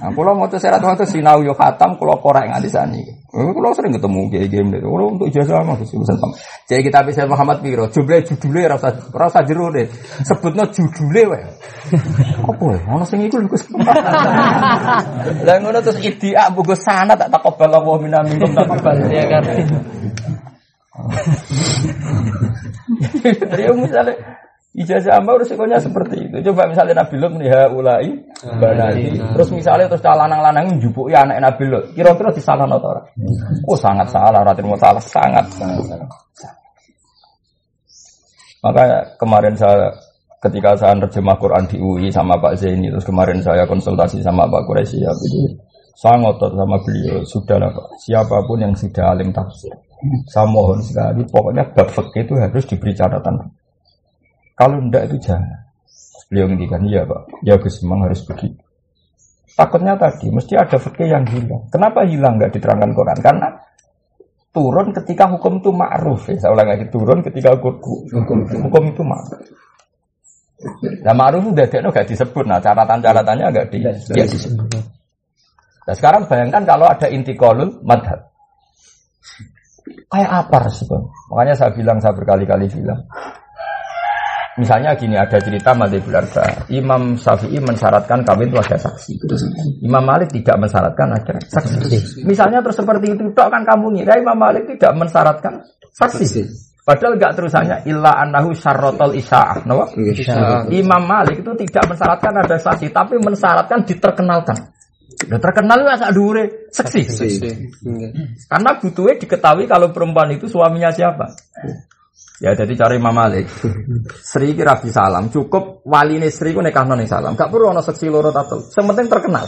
Nah, kalau mau syariat itu sinau yo khatam, kalau korek nganti sani. Eh, kalau sering ketemu kayak game deh. Kalau untuk ijazah mah terus pesan pam. Jadi kita bisa Muhammad Piro, judulnya judulnya rasa rasa jeru deh. Sebutnya judulnya weh. Apa ya? Ono sing iku lho Gus. <laughs> Lah ngono terus idia buku sana tak takobal Allah minna minkum tak Ya kan. Jadi misalnya ijazah amal resikonya seperti itu. Coba misalnya Nabi Lut nih ulai banati. Terus misalnya terus lanang-lanang njupuki anak Nabi Lut. Kira-kira disalahno ta ora? Oh sangat salah, ratin mau salah sangat sangat. sangat. Maka kemarin saya ketika saya terjemah Quran di UI sama Pak Zaini terus kemarin saya konsultasi sama Pak Quraisy ya jadi saya ngotot sama beliau sudah lah Pak siapa pun yang sudah alim tafsir saya mohon sekali pokoknya bab itu harus diberi catatan kalau enggak itu jangan beliau ngendikan iya Pak ya Gus memang harus begitu takutnya tadi mesti ada fikih yang hilang kenapa hilang nggak diterangkan Quran karena turun ketika hukum itu ma'ruf ya saya ulang lagi turun ketika hukum, hukum, hukum itu ma'ruf Nah ma'ruf udah ada gak disebut. Nah catatan-catatannya agak di, ya, disebut. Nah sekarang bayangkan kalau ada intikolul madhab. Kayak apa respon? Makanya saya bilang, saya berkali-kali bilang. Misalnya gini, ada cerita Madhibul Arba. Imam Syafi'i mensyaratkan kawin itu ada saksi. Imam Malik tidak mensyaratkan ada saksi. Misalnya terus seperti itu, dok kan kamu ngira Imam Malik tidak mensyaratkan saksi. Padahal enggak terusannya illa annahu syarrotol isya'ah. No? Imam Malik itu tidak mensyaratkan ada saksi, tapi mensyaratkan diterkenalkan. Udah terkenal ya sak dure seksi. Karena butuhnya diketahui kalau perempuan itu suaminya siapa. Ya jadi cari Imam Malik. Sri kira salam, cukup wali ini Sri ku nekah noni salam. Gak perlu ono seksi loro tato. Sementing terkenal.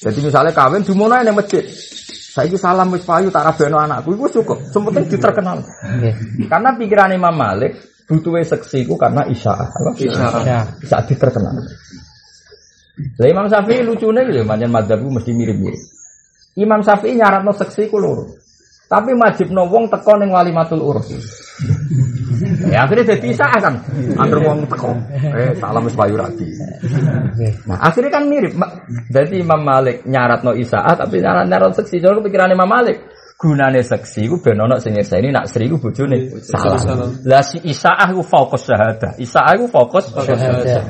Jadi misalnya kawin di mana yang masjid. Saya itu salam wis payu tak rabeno anakku itu cukup. Sementing diterkenal. Karena pikiran Imam Malik butuhnya seksi ku karena. Apa? Isyarat. Saat diterkenal. Lah Imam Syafi'i lucunya gitu, manjan madzhabku mesti mirip-mirip. Imam Syafi'i nyaratno seksi ku loro. Tapi wajib no wong teko ning walimatul urus. ya akhirnya jadi isa kan. Antar wong teko. Eh salam wis payu rabi. Nah, akhirnya kan mirip. Jadi Imam Malik nyarat no isa tapi nyarat nyarat seksi. Jadi kepikiran Imam Malik gunane seksi ku ben ono sing nyekseni nak sri ku bojone salah. Lah si Isaah ku fokus syahadah. Isaah ku fokus syahadah.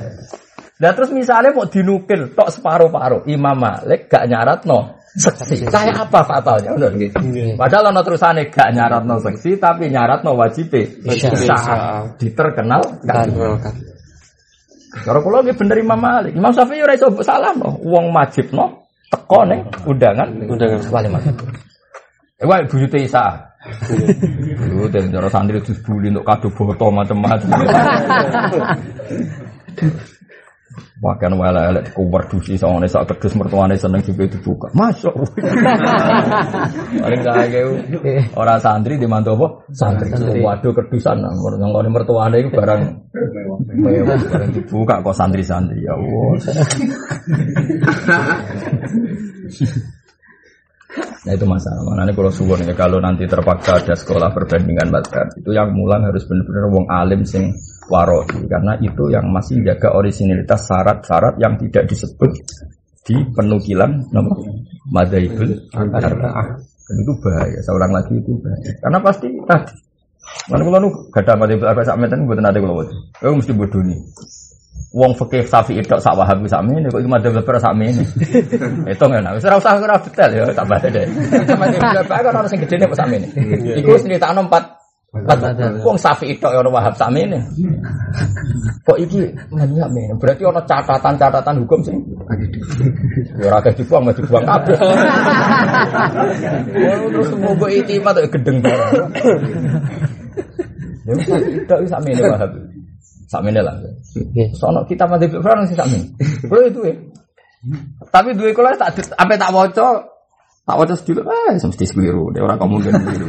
Nah terus misalnya mau dinukil tok separuh-paruh Imam Malik gak nyarat no seksi. Kayak apa fatalnya? Benar gitu. Padahal ono terusane gak nyarat no seksi tapi nyarat no wajib Isaah diterkenal kan. Kalau kalau lagi bener Imam Malik, Imam Syafi'i ora iso salah no. Wong wajib no teko ning undangan Undangan. walimat. Eh wae buyute Isa. Lu dan cara santri terus buli untuk kado foto macam-macam. <laughs> Bahkan wala elek kuwer dusi sama sak kedus mertuane seneng juga dibuka. Masuk. <laughs> Paling kaya orang santri di mantu apa? Santri. Waduh kedusan. Yang kalau mertuane itu barang barang dibuka kok santri-santri ya Allah. <laughs> Nah itu masalah. Makanya kalau suwon ya kalau nanti terpaksa ada sekolah perbandingan madhab itu yang mulang harus benar-benar wong alim sing waroi karena itu yang masih jaga originalitas syarat-syarat yang tidak disebut di penukilan nama madhabul arba'ah. Dan itu bahaya. Seorang lagi itu bahaya. Karena pasti tadi. Mana kalau gak ada madhabul arba'ah sak meten buatan ada kalau Oh mesti bodoh nih. Wong fikih Syafi'i tok sak Wahabi sak mene kok iki madzhab lebar sak. Itu ngene. Wis ora usah ora detail ya tak bahas deh. Sama dia kan ono sing gedene kok sak mene. Iku wis nyritakno empat Wong Syafi'i tok ya ono Wahab sak mene. Kok iki nanya mene. Berarti ono catatan-catatan hukum sing ya ora akeh dibuang mesti dibuang kabeh. <laughs> Terus mbok itimat gedeng barang. Ya Syafi'i tok sak mene Wahab. Sak mene lah. Sono kita mati Fir'aun sih sami. Kulo itu ya. Tapi duwe kula tak sampai tak waca tak waca sedulur eh mesti keliru. Dia orang mungkin keliru.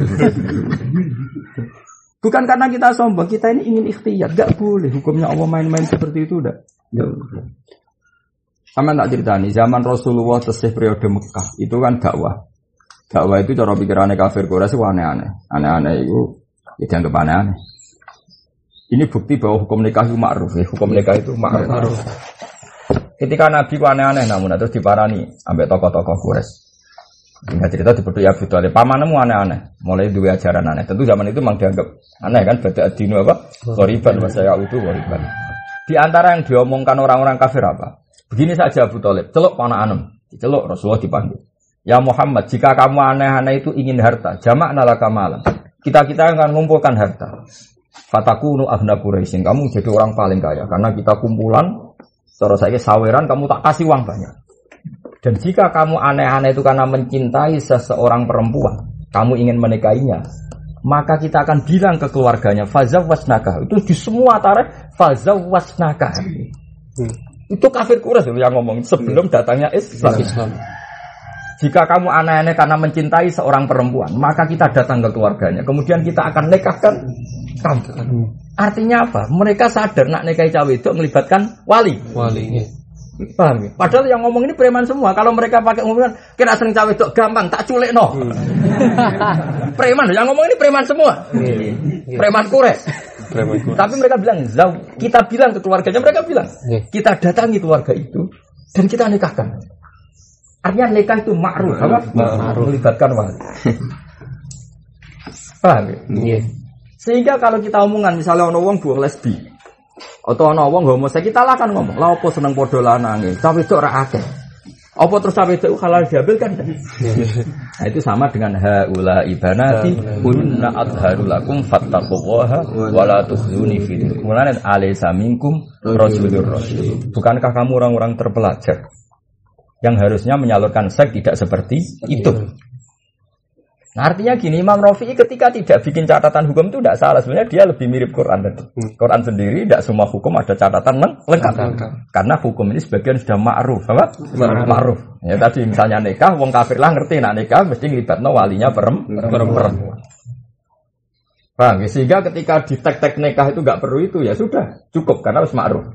Bukan karena kita sombong, kita ini ingin ikhtiar, gak boleh hukumnya Allah main-main seperti itu udah. Sama tak cerita nih, zaman Rasulullah tesih periode Mekah itu kan dakwah. Dakwah itu cara pikirannya kafir Quraisy itu aneh-aneh. Aneh-aneh itu ya dianggap aneh-aneh. Ini bukti bahwa hukum nikah itu ma'ruf ya. Hukum nikah itu ma'ruf. Ketika Nabi ku aneh-aneh namun terus diparani sampai tokoh-tokoh Quraisy. Singkat cerita di ya Abu Talib, pamanmu aneh-aneh, mulai dua ajaran aneh. Tentu zaman itu memang dianggap aneh kan, beda adinu apa? Koriban, saya itu koriban. Di antara yang diomongkan orang-orang kafir apa? Begini saja Abu Talib, celok panah anem, celok Rasulullah dipanggil. Ya Muhammad, jika kamu aneh-aneh itu ingin harta, jamak nalaka malam. Kita-kita akan mengumpulkan harta. Fatakunu ahna Quraisyin, kamu jadi orang paling kaya. Karena kita kumpulan, cara saya saweran, kamu tak kasih uang banyak. Dan jika kamu aneh-aneh itu karena mencintai seseorang perempuan, kamu ingin menikahinya, maka kita akan bilang ke keluarganya, fazawasnaka. Itu di semua tarikh, fazawasnaka. Hmm. Itu kafir Quraisy yang ngomong sebelum datangnya Islam. Islam. Jika kamu aneh-aneh karena mencintai seorang perempuan, maka kita datang ke keluarganya. Kemudian kita akan nikahkan kamu. Hmm. Artinya apa? Mereka sadar nak nikahi cawe itu melibatkan wali. Wali. Paham ya? Padahal yang ngomong ini preman semua. Kalau mereka pakai ngomongan kena sering cawe itu gampang, tak culik no. Hmm. <laughs> preman, yang ngomong ini preman semua. Hmm. Preman kures. Tapi mereka bilang, kita bilang ke keluarganya, mereka bilang, hmm. kita datangi keluarga itu dan kita nikahkan. Artinya nikah itu ma'ruf, apa? Ma'ruf. Melibatkan wali. Paham ya? Sehingga kalau kita omongan misalnya ono wong buah lesbi, atau ana wong homoseks kita lah kan ngomong, "Lah apa seneng padha lanange?" Cawe itu ora akeh. Apa terus cawe itu halal diambil kan? <laughs> nah, itu sama dengan haula ibanati kunna adharu lakum fattaqullaha wa la tukhzuni fi Mulane alaysa minkum rasulur rasul. Bukankah kamu orang-orang terpelajar yang harusnya menyalurkan seks tidak seperti itu? Nah, artinya gini, Imam Rafi'i ketika tidak bikin catatan hukum itu tidak salah. Sebenarnya dia lebih mirip Quran tadi. Hmm. Quran sendiri tidak semua hukum ada catatan lengkap. Karena hukum ini sebagian sudah ma'ruf, apa? Ma'ruf. Ya tadi misalnya nikah, wong kafir lah ngerti, nah nikah mesti ngelibatno walinya perempuan. Paham ya? Sehingga ketika di tek-tek nikah itu nggak perlu itu ya sudah cukup karena harus ma'ruf.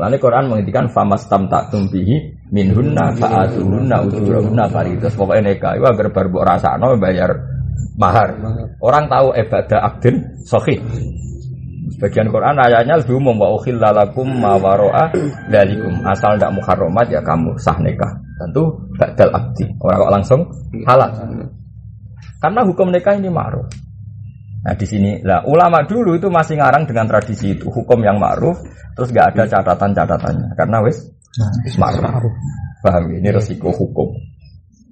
Lalu Quran menghentikan famas tam tak tumpihi minhunna fa'atuhunna ujurahunna faridos. Pokoknya nikah itu agar baru rasano bayar mahar. Orang tahu ibadah akdin sohih. Sebagian Quran ayatnya lebih umum wa ukhilla lakum ma waro'a dalikum. Asal tidak muharramat ya kamu sah nikah. Tentu badal akdi. Orang kok langsung halal. Karena hukum nikah ini ma'ruf. Nah di sini lah ulama dulu itu masih ngarang dengan tradisi itu hukum yang ma'ruf terus nggak ada catatan-catatannya karena wis ma'ruf. Paham ini resiko hukum.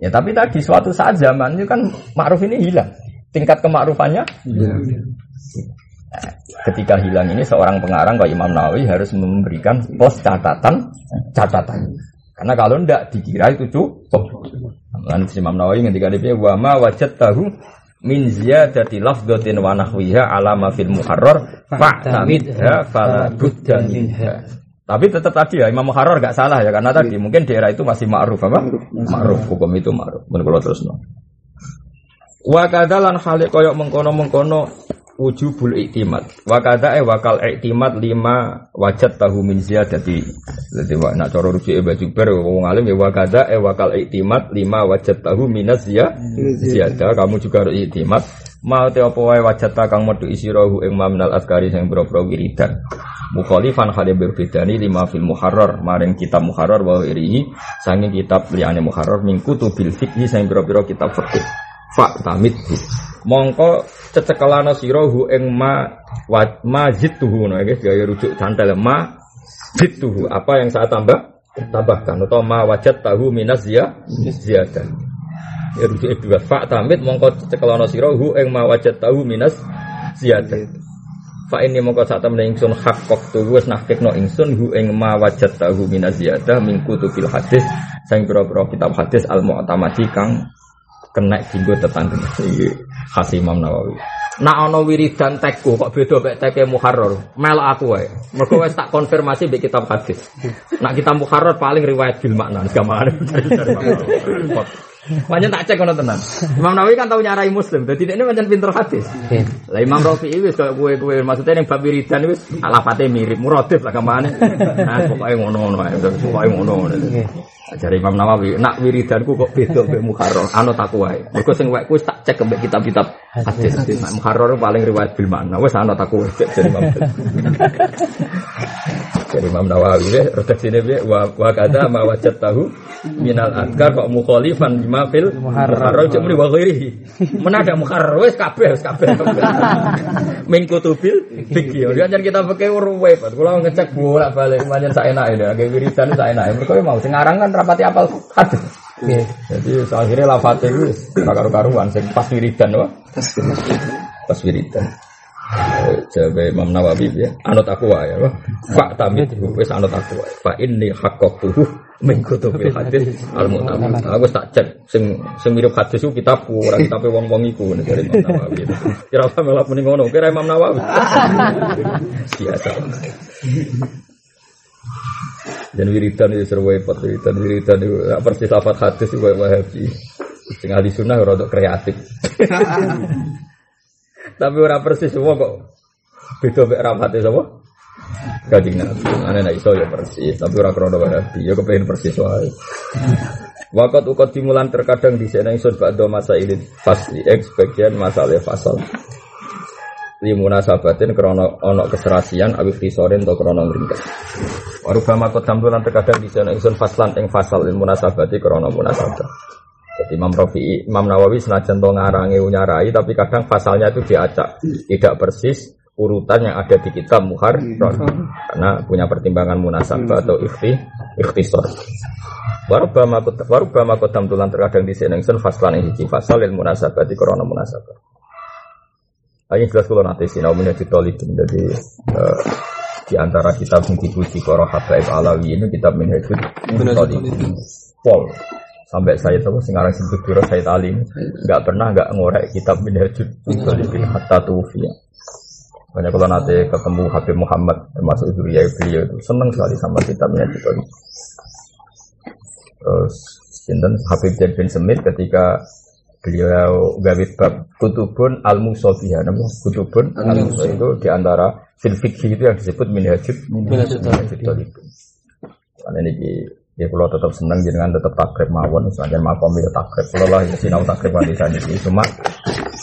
Ya tapi tadi suatu saat zaman itu kan ma'ruf ini hilang. Tingkat kemakrufannya hilang. Nah, ketika hilang ini seorang pengarang kayak Imam Nawawi harus memberikan pos catatan catatan. Karena kalau ndak dikira itu cukup. Lalu Imam Nawawi ketika dia wama wajat tahu min ziyadati lafdhatin wa nahwiha ala ma fil muharrar fa'tamidha fala budda minha. Tapi tetap tadi ya Imam Muharrar gak salah ya karena tadi mungkin daerah itu masih ma'ruf apa? Ma'ruf hukum itu ma'ruf. Men kula terusno. Wa kadalan hale koyok mengkono-mengkono wujubul iktimat. Wa kada e wakal iktimat lima wajat tahu min ziyadati. Jadi wa nak cara rujuk e baju ber wong alim ya wa kada e wakal iktimat lima wajat tahu minaz ziyada. Kamu juga harus iktimat. Mau te apa wae wajat kang metu isirahu ing mamnal askari sing boro-boro wiridan. Mukhalifan hale berbedani lima fil muharrar maring kitab muharrar wa irihi sanging kitab liyane muharrar mingku tubil fikhi sing boro-boro kitab fikih. Fa tamit mongko cecekelana sira hu ing ma wa mazid tuhu no guys gaya rujuk cantel ma Bituhu apa yang saya tambah tambahkan atau ma wajat tahu minas zia ziyadah. Ya rujuk dua fa tamit mongko cekelono sira hu ing ma wajat tahu minas ziyadah. Fa ini mongko saat temen ingsun hak waktu wis nahkekno ingsun hu ing ma wajat tahu minas ziyadah min kutubil hadis sing pira-pira kitab hadis al mu'tamadi kang kena dinggo tetangga iki khas Imam Nawawi. Nak ana wiridan tekku kok beda mek teke muharrar. Melok aku wae. Mergo wis tak konfirmasi mbek kitab hadis. Nak kitab muharrar paling riwayat bil makna gamane. Banyak tak cek kono tenan. Imam Nawawi kan tahu nyarai Muslim, dadi ini pancen pinter hadis. Lah Imam Rafi'i wis kaya kowe-kowe maksudnya ning bab wiridan wis alafate mirip muradif lah gamane. Nah, pokoke ngono-ngono ae, pokoke ngono-ngono. Ajare Imam Nawawi, nak wiridanku kok beda mbek Muharrar, anut aku wae. Mergo sing wis tak cek mbek kitab-kitab hadis. Muharrar paling riwayat bil makna, wis anut aku wae cek Imam. <laughs> Jadi Imam Nawawi ya, redaksine piye wa wa kadza ma wajad tahu minal adkar kok mukhalifan lima fil muharrar cuma wa ghairihi. Mana ada muharrar wis kabeh wis kabeh. Min kutubil fikih. Dia jangan kita pakai Pak. Kula ngecek bolak-balik pancen sak enake lho, agak wiridan sak enake. Mergo mau sing aran kan rapati apal hadis. Jadi akhirnya lafate itu karu-karuan sing pas wiridan wae. Pas wiridan. Jabe Imam Nawawi ya, anut aku wae ya. Pak tamit wis anut aku wae. Fa inni haqqatuhu min kutubil hadis al mutamad. Aku tak cek sing sing mirip hadis itu kitab ora kitabe wong-wong iku dari Imam Nawawi. Kira apa malah muni ngono, kira Imam Nawawi. <laughs> Biasa. Dan wiridan itu seru repot wiridan wiridan itu persis lafat hadis itu wahabi. Sing ahli sunnah untuk kreatif. <laughs> Tapi ora persis semua kok. Beda mek rapate sapa? Kanjeng Nabi. Ane nek iso ya persis, tapi ora krono wahabi. Ya kepengin persis wae. Wakat ukat dimulan terkadang di sana ingsun ba'da masa ini fasli X bagian masalah fasal Limuna sahabatin krono ono keserasian Abis kisorin atau krono meringkas Waruba makot tamdulan terkadang di sana ingsun faslan ing fasal Limuna sahabati krono munasabah Jadi Imam Rafi'i, Imam Nawawi senajan to ngarangi nyarai Tapi kadang fasalnya itu diacak. Tidak persis urutan yang ada di kitab Muhar Karena punya pertimbangan munasabah atau ikhti, ikhtisor Waruba makot waruba makot tamdulan terkadang di sana ingsun faslan hiji. Fasal ilmu munasabati krono munasabah. Ayo jelas kalau nanti sinau menjadi tolibin jadi eh, di antara kitab yang dipuji para habaib alawi ini kitab tolibin pol sampai saya tahu sekarang sebut dulu saya talim nggak pernah nggak ngorek kitab menhajud tolibin hatta tufiya banyak kalau nanti ketemu Habib Muhammad termasuk Zuriyah beliau itu. Senang sekali sama kitab menhajud tolibin terus Sinten? Habib Zaid bin Semit ketika beliau gawe bab kutubun al musofiha namanya kutubun al itu di antara fil itu yang disebut minhajud minhajud talibin karena ini ya kalau tetap senang jenengan tetap takrib mawon misalnya makom ya takrib. Kalau lah ya sinau takrib di sana ini cuma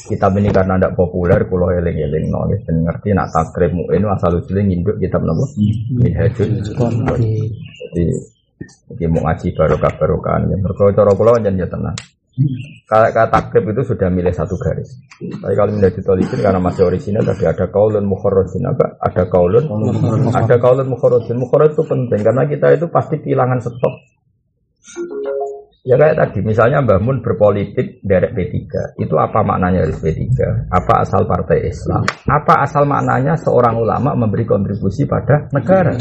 kitab ini karena tidak populer kalau eling eling no ya dan ngerti nak takrib mu ini asal usulnya nginduk kitab nopo? Minhajud jadi jadi mau ngaji barokah barokan ya. Berkau cara pulau jangan ya tenang kalau kata takrib itu sudah milih satu garis. Tapi kalau menjadi tolikin karena masih orisinal tadi ada kaulun mukharrajin apa? Ada kaulun, ada kaulun mukharrajin. Mukharraj itu penting karena kita itu pasti kehilangan stok. Ya kayak tadi, misalnya Mbah Mun berpolitik dari P3, itu apa maknanya dari P3? Apa asal partai Islam? Apa asal maknanya seorang ulama memberi kontribusi pada negara?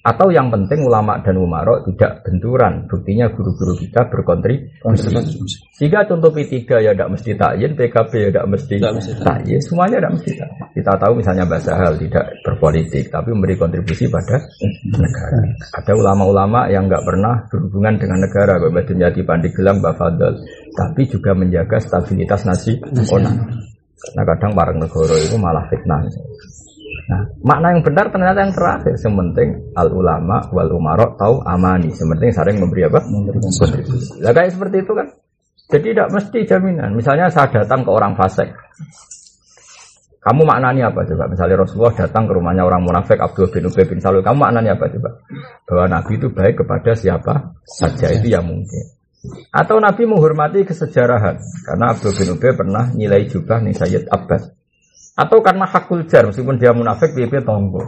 Atau yang penting ulama dan umaro tidak benturan. Buktinya guru-guru kita berkontribusi. Jika contoh P3 ya tidak mesti takyin, PKB ya tidak mesti takyin, semuanya tidak mesti takyin. Kita tahu misalnya bahasa hal tidak berpolitik, tapi memberi kontribusi pada negara. Ada ulama-ulama yang nggak pernah berhubungan dengan negara, Bapak Dunyati Pandigelang, Mbak Fadl, tapi juga menjaga stabilitas nasional. Karena kadang bareng negara itu malah fitnah. Nah, makna yang benar ternyata yang terakhir. Sementing al ulama wal umaro tahu amani. Sementing sering memberi apa? Kontribusi. Nah, kayak seperti itu kan. Jadi tidak mesti jaminan. Misalnya saya datang ke orang fasik. Kamu maknanya apa coba? Misalnya Rasulullah datang ke rumahnya orang munafik Abdul bin Ubay bin Salul. Kamu maknanya apa coba? Bahwa Nabi itu baik kepada siapa saja itu yang mungkin. Atau Nabi menghormati kesejarahan. Karena Abdul bin Ubay pernah nilai jubah nih Sayyid Abbas. Atau karena hakul jar meskipun dia munafik dia tonggo.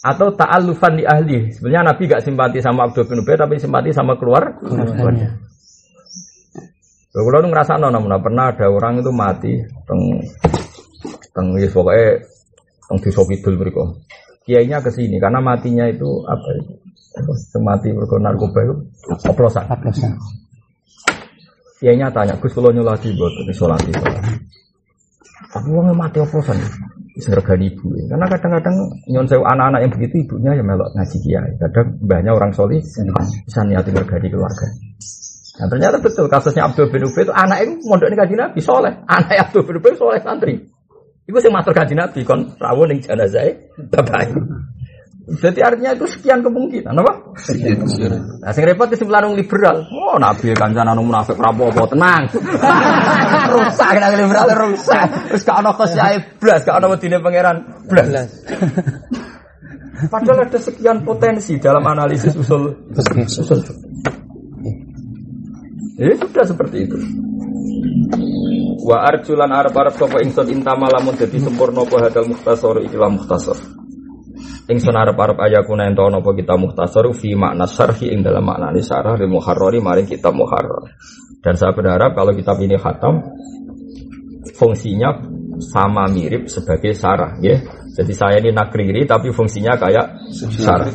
Atau ta'allufan di ahli. Sebenarnya Nabi gak simpati sama Abdul bin Ubay tapi simpati sama keluar. keluarganya. Kalau lu ngerasa nona, pernah ada orang itu mati teng teng ya pokoknya teng di Sopidul beriko. Kiainya ke sini karena matinya itu apa itu? Semati beriko narkoba itu oplosan. Oplosan. Kiainya tanya, Gus kalau nyolati buat sholat itu. Tapi uangnya mati oplosan. Sergani ibu. Karena kadang-kadang nyon sewa anak-anak yang begitu ibunya ya melok ngaji kiai. Kadang banyak orang solih bisa niatin sergani keluarga. Nah ternyata betul kasusnya Abdul bin Ubay itu anak itu mondok ini kaji Nabi soleh. Anak Abdul bin Ubay soleh santri. Itu sih matur kaji Nabi kon rawon yang jenazah bapak. Jadi artinya itu sekian kemungkinan, apa? Nah, sing repot itu sebelah liberal. Oh, nabi kancan anu munafik rapopo tenang. <laughs> rusak nang liberal rusak. Terus gak ono khosyae blas, gak ono wedine pangeran blas. <laughs> Padahal ada sekian potensi dalam analisis usul usul. Ya sudah seperti itu. Wa arjulan arab arab sapa ingsun intama lamun dadi sempurna hadal mukhtasar ikilah mukhtasar. Ingsun arep-arep ayakuna ento napa kita mukhtasar fi makna syarhi ing dalam makna syarah lil muharrari maring kitab muharrar. Dan saya berharap kalau kitab ini khatam fungsinya sama mirip sebagai syarah ya. Jadi saya ini nakriri tapi fungsinya kayak syarah.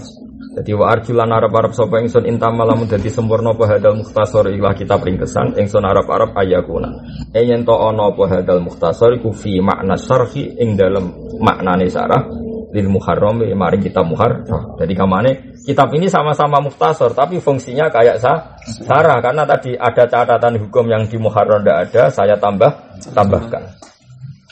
Jadi wa arjulan arab-arab sapa ingsun intam lamun dadi sempurna apa hadal mukhtasar ilah kitab ringkesan ingsun arab-arab ayakuna. E yen to ana apa hadal mukhtasar iku fi makna syarhi ing dalam maknane syarah lil muharram mari kita muhar. Jadi kamane kitab ini sama-sama muhtasar tapi fungsinya kayak sa sarah karena tadi ada catatan hukum yang di muharram tidak ada, saya tambah tambahkan.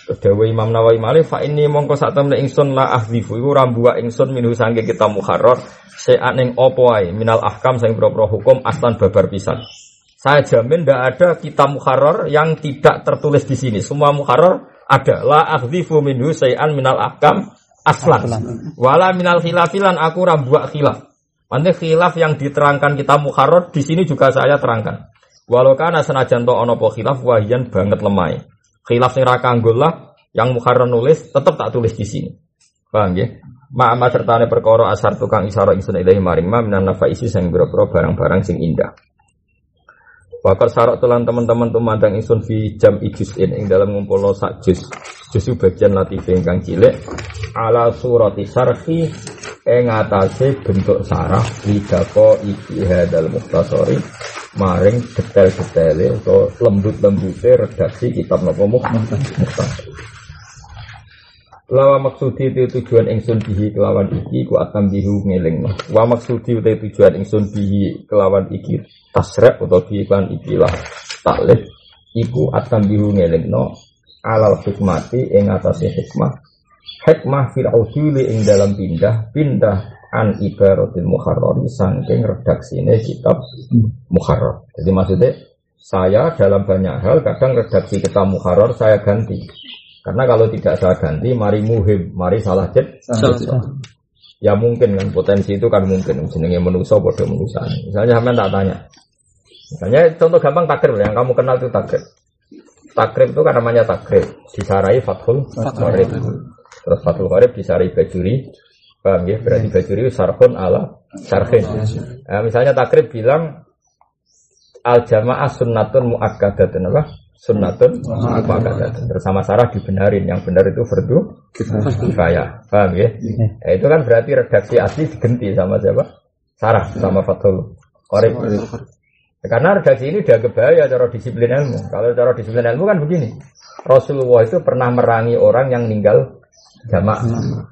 Dawa Imam Nawawi Malik fa ini mongko sak temne ingsun la ahdzifu iku rambuwa ingsun minhu sangge kita muharrar se'an ing opo ae minal ahkam sing pro hukum aslan babar pisan. Saya jamin tidak ada kitab muharrar yang tidak tertulis di sini. Semua muharrar ada. La ahdzifu minhu se'an minal ahkam aslan. Wala minal khilafilan aku rambuak khilaf. Nanti khilaf yang diterangkan kita muharrar di sini juga saya terangkan. Walau karena senajan to ono po khilaf wahian banget lemai. Khilaf sing ra lah yang muharrar nulis tetap tak tulis di sini. Paham ya? Ma'ama sertane perkara asar tukang isara ingsun ilahi maring ma minan nafaisi sing barang-barang sing indah. Bakal sarok tulan teman-teman tumandang ingsun fi jam ijus in ing dalam ngumpulno sak jus. Jusu bagian latif ingkang cilik ala surati sarhi ing atase bentuk sarah lidako iki hadal muhtasori maring detail-detaile atau lembut-lembute redaksi kitab napa mukhtasar. Lawa maksudi itu tujuan ingsun bihi kelawan iki ku akan bihu ngeling Wa maksudi itu tujuan ingsun bihi kelawan iki tasrek atau bihi kelawan iki lah taklif iku akan bihu ngeling no alal hikmati ing atase hikmah. Hikmah fil uduli ing dalam pindah pindah an ibaratil muharrar saking redaksine kitab muharrar. Jadi maksudnya saya dalam banyak hal kadang redaksi kitab muharrar saya ganti karena kalau tidak saya ganti, mari muhim, mari salah jet. Ya mungkin kan potensi itu kan mungkin jenenge manusia bodoh manusia. Misalnya sampean tak tanya. Misalnya contoh gampang takrib yang kamu kenal itu takrib. Takrib itu kan namanya takrib. Disarai fathul qarib. Terus fathul qarib disarai bajuri. Paham ya? Berarti bajuri sarhun ala sarhin. Nah, misalnya takrib bilang al jamaah sunnatun muakkadatun apa? Sunnatun muakkadatun. Bersama Sarah dibenarin, yang benar itu fardu kifayah. Paham ya? ya? Itu kan berarti redaksi asli diganti sama siapa? Sarah sama Fathul Qorib. Ya, karena redaksi ini udah kebaya cara disiplin ilmu. Kalau cara disiplin ilmu kan begini. Rasulullah itu pernah merangi orang yang meninggal jamak.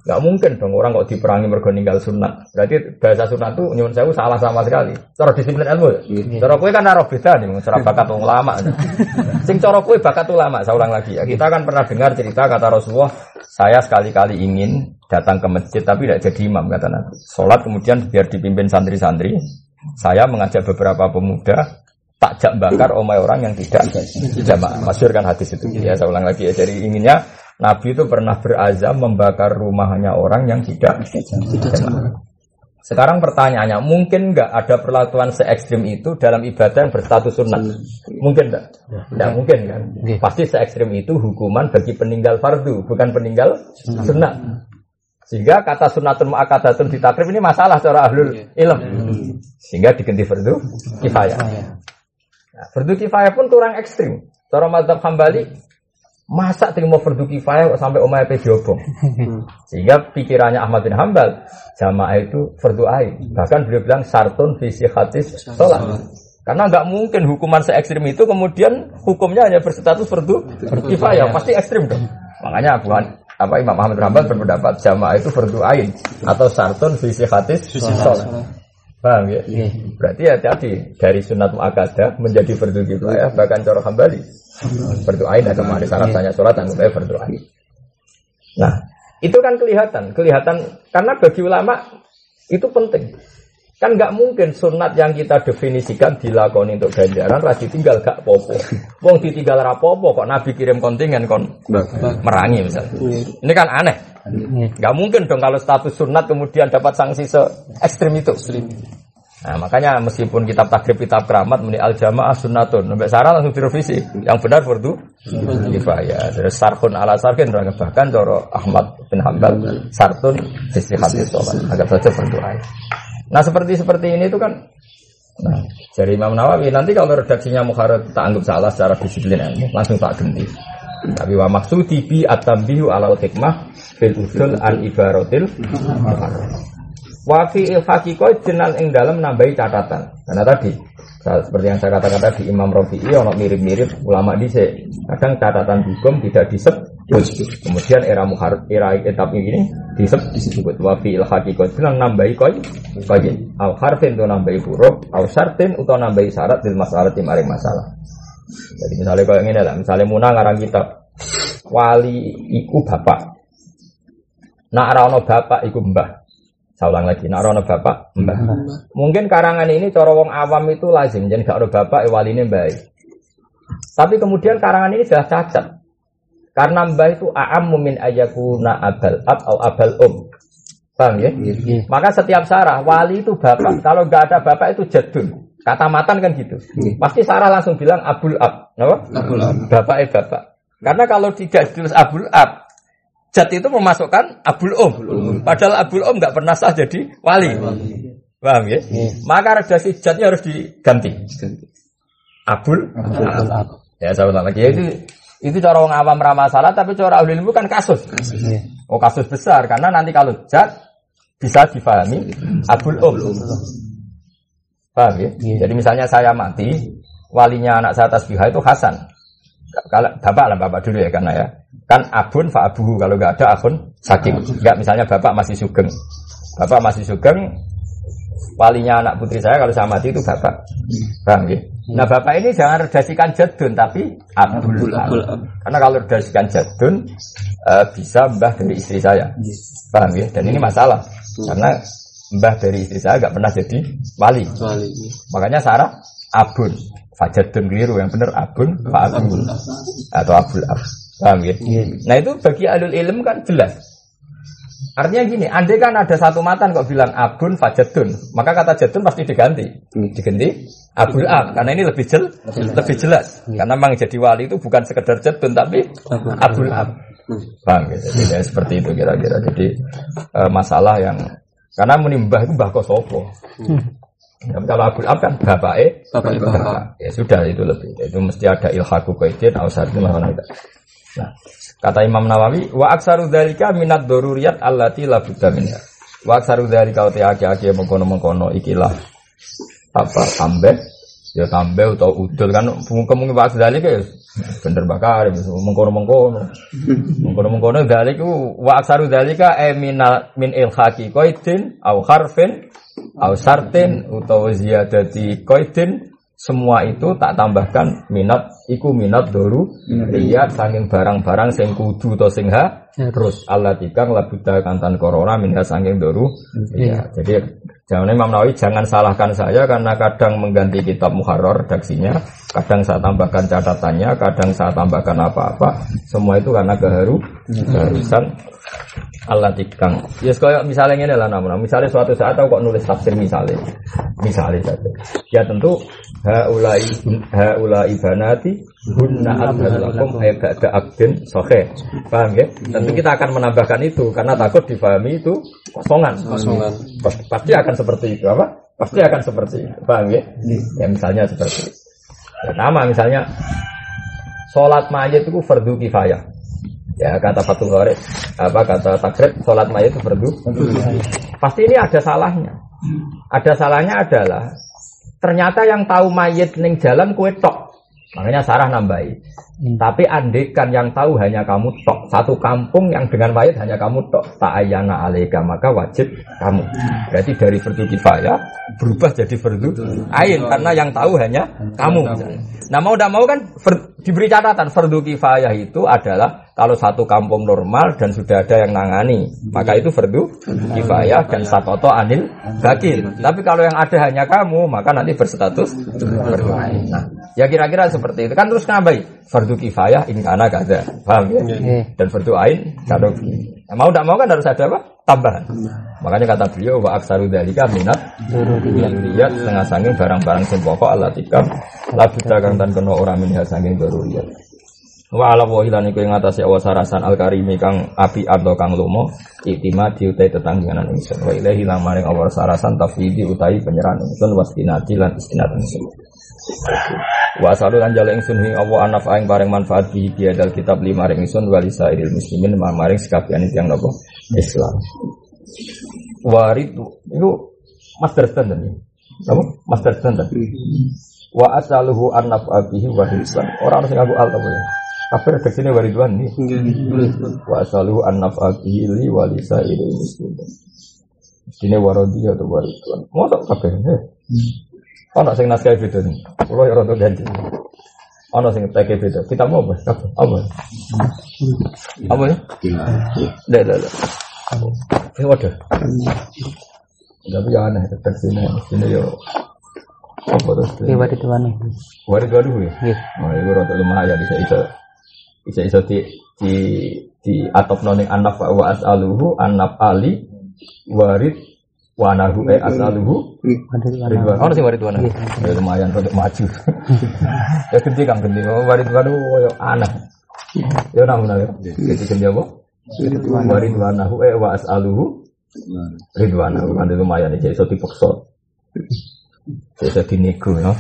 Gak mungkin dong orang kok diperangi mergo ninggal sunat. Berarti bahasa sunat itu nyuwun sewu salah sama sekali. Cara disiplin ilmu. Ya? Cara kue kan naruh beda nih, cara bakat ulama. <laughs> Sing cara kue bakat ulama, saya ulang lagi ya. Kita kan pernah dengar cerita kata Rasulullah, saya sekali-kali ingin datang ke masjid tapi tidak jadi imam kata Nabi. Sholat kemudian biar dipimpin santri-santri. Saya mengajak beberapa pemuda takjak bakar omai orang yang tidak jamaah. Masyur kan hadis itu. Ya saya ulang lagi ya. Jadi inginnya Nabi itu pernah berazam membakar rumahnya orang yang tidak jamaah. Sekarang pertanyaannya, mungkin nggak ada perlakuan se ekstrim itu dalam ibadah yang berstatus sunnah? Mungkin nggak? Nggak mungkin kan? Pasti se ekstrim itu hukuman bagi peninggal fardu, bukan peninggal sunnah. Sehingga kata sunnatun mu'akadatun di takrib ini masalah secara ahlul ilm. Sehingga diganti fardu kifayah. Nah, fardu kifayah pun kurang ekstrim. Cara mazhab Hambali, masa terima fardu kifayah kok sampai omah pe diobong. Sehingga pikirannya Ahmad bin Hambal, jamaah itu fardu ain. Bahkan beliau bilang sartun visi hadis sholat. Karena nggak mungkin hukuman se ekstrim itu kemudian hukumnya hanya berstatus fardu kifayah, pasti ekstrim dong. Makanya Han- apa Imam Ahmad bin Hambal berpendapat jamaah itu fardu ain atau sartun visi hadis sholat. Paham ya? Berarti hati-hati dari sunat muakkadah menjadi fardu kifayah bahkan cara hambali. Fardu ain ada ada syarat tanya sholat anggapnya fardu ain. Nah, itu kan kelihatan, kelihatan karena bagi ulama itu penting. Kan nggak mungkin sunat yang kita definisikan dilakoni untuk ganjaran rasi tinggal gak popo. Wong ditinggal rapopo kok Nabi kirim kontingen kon merangi misalnya. Ini kan aneh. Nggak mungkin dong kalau status sunat kemudian dapat sanksi se ekstrim itu. Nah, makanya meskipun kitab takrib kitab keramat meni al jamaah sunnatun, sampai sarah langsung direvisi. Yang benar fardu kifayah. Terus sarhun ala sarkin bahkan doro Ahmad bin Hambal sartun sisi hadis sholat. Agak saja fardu ain. Nah seperti seperti ini itu kan Nah, dari Imam Nawawi nanti kalau redaksinya Mukharrat tak anggap salah secara disiplin ilmu, langsung tak ganti. Tapi wa maksudi bi at-tambihu alal hikmah fil usul an ibaratil. Wa fi il haqiqah jenan ing dalam nambahi catatan. Karena tadi seperti yang saya katakan tadi Imam Rafi'i ono mirip-mirip ulama dhisik. Kadang catatan hukum tidak disebut. Kemudian era muharram era etap ini disebut wa fi il haqiqah jenan nambahi koi koi al harfin tu nambahi huruf au syartin utawa nambahi syarat di masalah di maring masalah. Jadi misalnya kayak gini lah, misalnya Muna ngarang kitab wali iku bapak. Nak rano bapak iku mbah. Saya ulang lagi, nak rano bapak mbah. Mungkin karangan ini cara wong awam itu lazim, jadi gak ada bapak eh, wali ini mbah. Tapi kemudian karangan ini sudah cacat. Karena mbah itu a'ammu min ayakuna abal ab atau abal um. Paham ya? Maka setiap sarah wali itu bapak. Kalau nggak ada bapak itu jadun. Kata matan kan gitu. Pasti sarah langsung bilang abul ab. Apa? Abul ab. Bapak eh bapak. Karena kalau tidak ditulis abul ab, jad itu memasukkan abul om. Padahal abul om nggak pernah sah jadi wali. Paham ya? Maka redaksi jadnya harus diganti. Abul Abul ab. Ya saya ulang lagi. Ya, itu itu cara orang awam ramah salah, tapi cara ahli ilmu kan kasus. Oh kasus besar karena nanti kalau jad bisa difahami abul um. Paham ya? Jadi misalnya saya mati, walinya anak saya tasbihah itu Hasan. Kalau bapak lah bapak dulu ya karena ya. Kan abun fa abuhu kalau nggak ada abun saking. Enggak misalnya bapak masih sugeng. Bapak masih sugeng, walinya anak putri saya kalau saya mati itu bapak. Paham ya? Nah bapak ini jangan redasikan jadun tapi abdul ab. Abul ab. Karena kalau redasikan jadun eh, bisa mbah dari istri saya. Paham ya? Dan ini masalah. Karena mbah dari istri saya nggak pernah jadi wali. Kecuali Makanya Sarah abun. Fajadun keliru yang benar abun abun atau abul ab. Paham ya? Nah itu bagi alul ilm kan jelas. Artinya gini, andai kan ada satu matan kok bilang abun fajadun, maka kata jadun pasti diganti. Diganti abul ab karena ini lebih jel, lebih jelas. Karena memang jadi wali itu bukan sekedar jadun tapi abul ab. Paham ya? Jadi ya, seperti itu kira-kira. Jadi eh, masalah yang karena menimbah itu mbah kosopo. Tapi kalau abul ab kan bapak eh Bapak bapak. ya sudah itu lebih itu mesti ada ilhaku qaidin atau satu mana itu. Nah, kata Imam Nawawi wa aksaru dzalika minad daruriyat allati la budda minha. Wa aksaru dzalika uti aki-aki mengkono-mengkono ikilah apa tambah ya tambah atau udul kan kemungkinan aksaru dzalika ya bener bakar mengkono-mengkono. Mengkono-mengkono. Dzalika wa aksaru dzalika e minal min ilhaqi qaidin au harfin au sartin utawa ziyadati qaidin semua itu tak tambahkan minat iku minat doru lihat saking barang-barang sing kudu to sing ha. Terus. Allah tikang labuda kantan corona minha saking doru ya jadi Jangan Imam Nawawi jangan salahkan saya karena kadang mengganti kitab muharrar redaksinya, kadang saya tambahkan catatannya, kadang saya tambahkan apa-apa. Semua itu karena keharu, keharusan Allah tikang. Ya yes, misalnya ini lah namun, misalnya suatu saat aku kok nulis tafsir misalnya, misalnya saja. Ya tentu haulai haulai banati hunna abdalakum ay ba'da abdin sohe. Paham ya? Tentu kita akan menambahkan itu karena takut difahami itu kosongan. Kosongan. Pasti akan seperti itu apa? Pasti akan seperti itu. Paham ya? Ya misalnya seperti itu. Pertama misalnya sholat mayat itu fardu kifayah. Ya kata Fatul Gharid, apa kata takrib sholat mayat itu fardu. Pasti ini ada salahnya. Ada salahnya adalah ternyata yang tahu mayat ning jalan kue tok. Makanya Sarah nambahi. Hmm. Tapi andekan yang tahu hanya kamu tok. Satu kampung yang dengan mayat hanya kamu tok. Ta'ayana alaika maka wajib kamu. Berarti dari fardu kifayah berubah jadi fardu ain karena yang tahu hanya kamu. Nah mau tidak mau kan diberi catatan fardu kifayah itu adalah kalau satu kampung normal dan sudah ada yang nangani, maka itu fardu kifayah dan sakoto anil bakil. Tapi kalau yang ada hanya kamu, maka nanti berstatus fardu Nah, ya kira-kira seperti itu. Kan terus ngabai fardu kifayah in kana kada. Paham ya? Dan fardu ain kalau nah, mau tidak mau kan harus ada apa? Tambahan. Makanya kata beliau wa aksaru dalika minat yang lihat setengah sanging barang-barang sing pokok Allah tikam labu dagang dan kena orang minha sanging daruriyat. Wa ala wa ilan iku ing atase awas sarasan al karimi kang api atau kang lomo itima diutai tetangganan ingsun. Wa ilahi lang maring awas sarasan tafwidi utai penyerahan ingsun wastinati lan istinat ingsun. Wa salu lan jale ingsun ing Allah anaf aing bareng manfaat bi dal kitab lima ring ingsun walisa iril muslimin maring sekabian yang nopo Islam. Warid itu master standard ya. Apa? Master standard. Wa asaluhu anaf abihi wa Islam. Orang harus ngaku al ya. Kafir ke sini waridwan nih. Wa asalu an naf'ati li walisa ini muslimin. Sini warodi atau waridwan. Mau tak kafir? Oh, nak sing naskah beda nih. Kalau ya rodo ganti. Oh, nak sing teke beda. Kita mau apa? Apa? Apa ya? Dah, dah. Ini wadah. Tapi ya aneh, sini, sini yo. Apa terus? Ini wadah tuan nih. Wadah tuan ya? Iya. Oh, itu rodo lumayan bisa bisa bisa bisa di di di atop noning anak wa as'aluhu anaf ali warid wanahu eh as'aluhu ridwan oh sih warid wanahu ya lumayan untuk maju <laughs> ya gede kang gede oh warid wanahu oh ya anak ya namun ya gede gede apa warid wanahu eh wa as'aluhu. Ridwanahu kan lumayan jadi so dipaksa. Bisa dinego ya.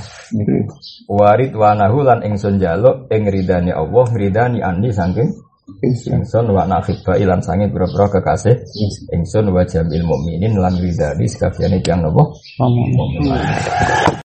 Warid wanahu lan ingsun jaluk ing ridani Allah ngridani ani saking ingsun. Wa nakhibba ilan sanging pira-pira kekasih ingsun. Wa jamil mukminin lan ridani sekabiane tiyang napa? Mukmin.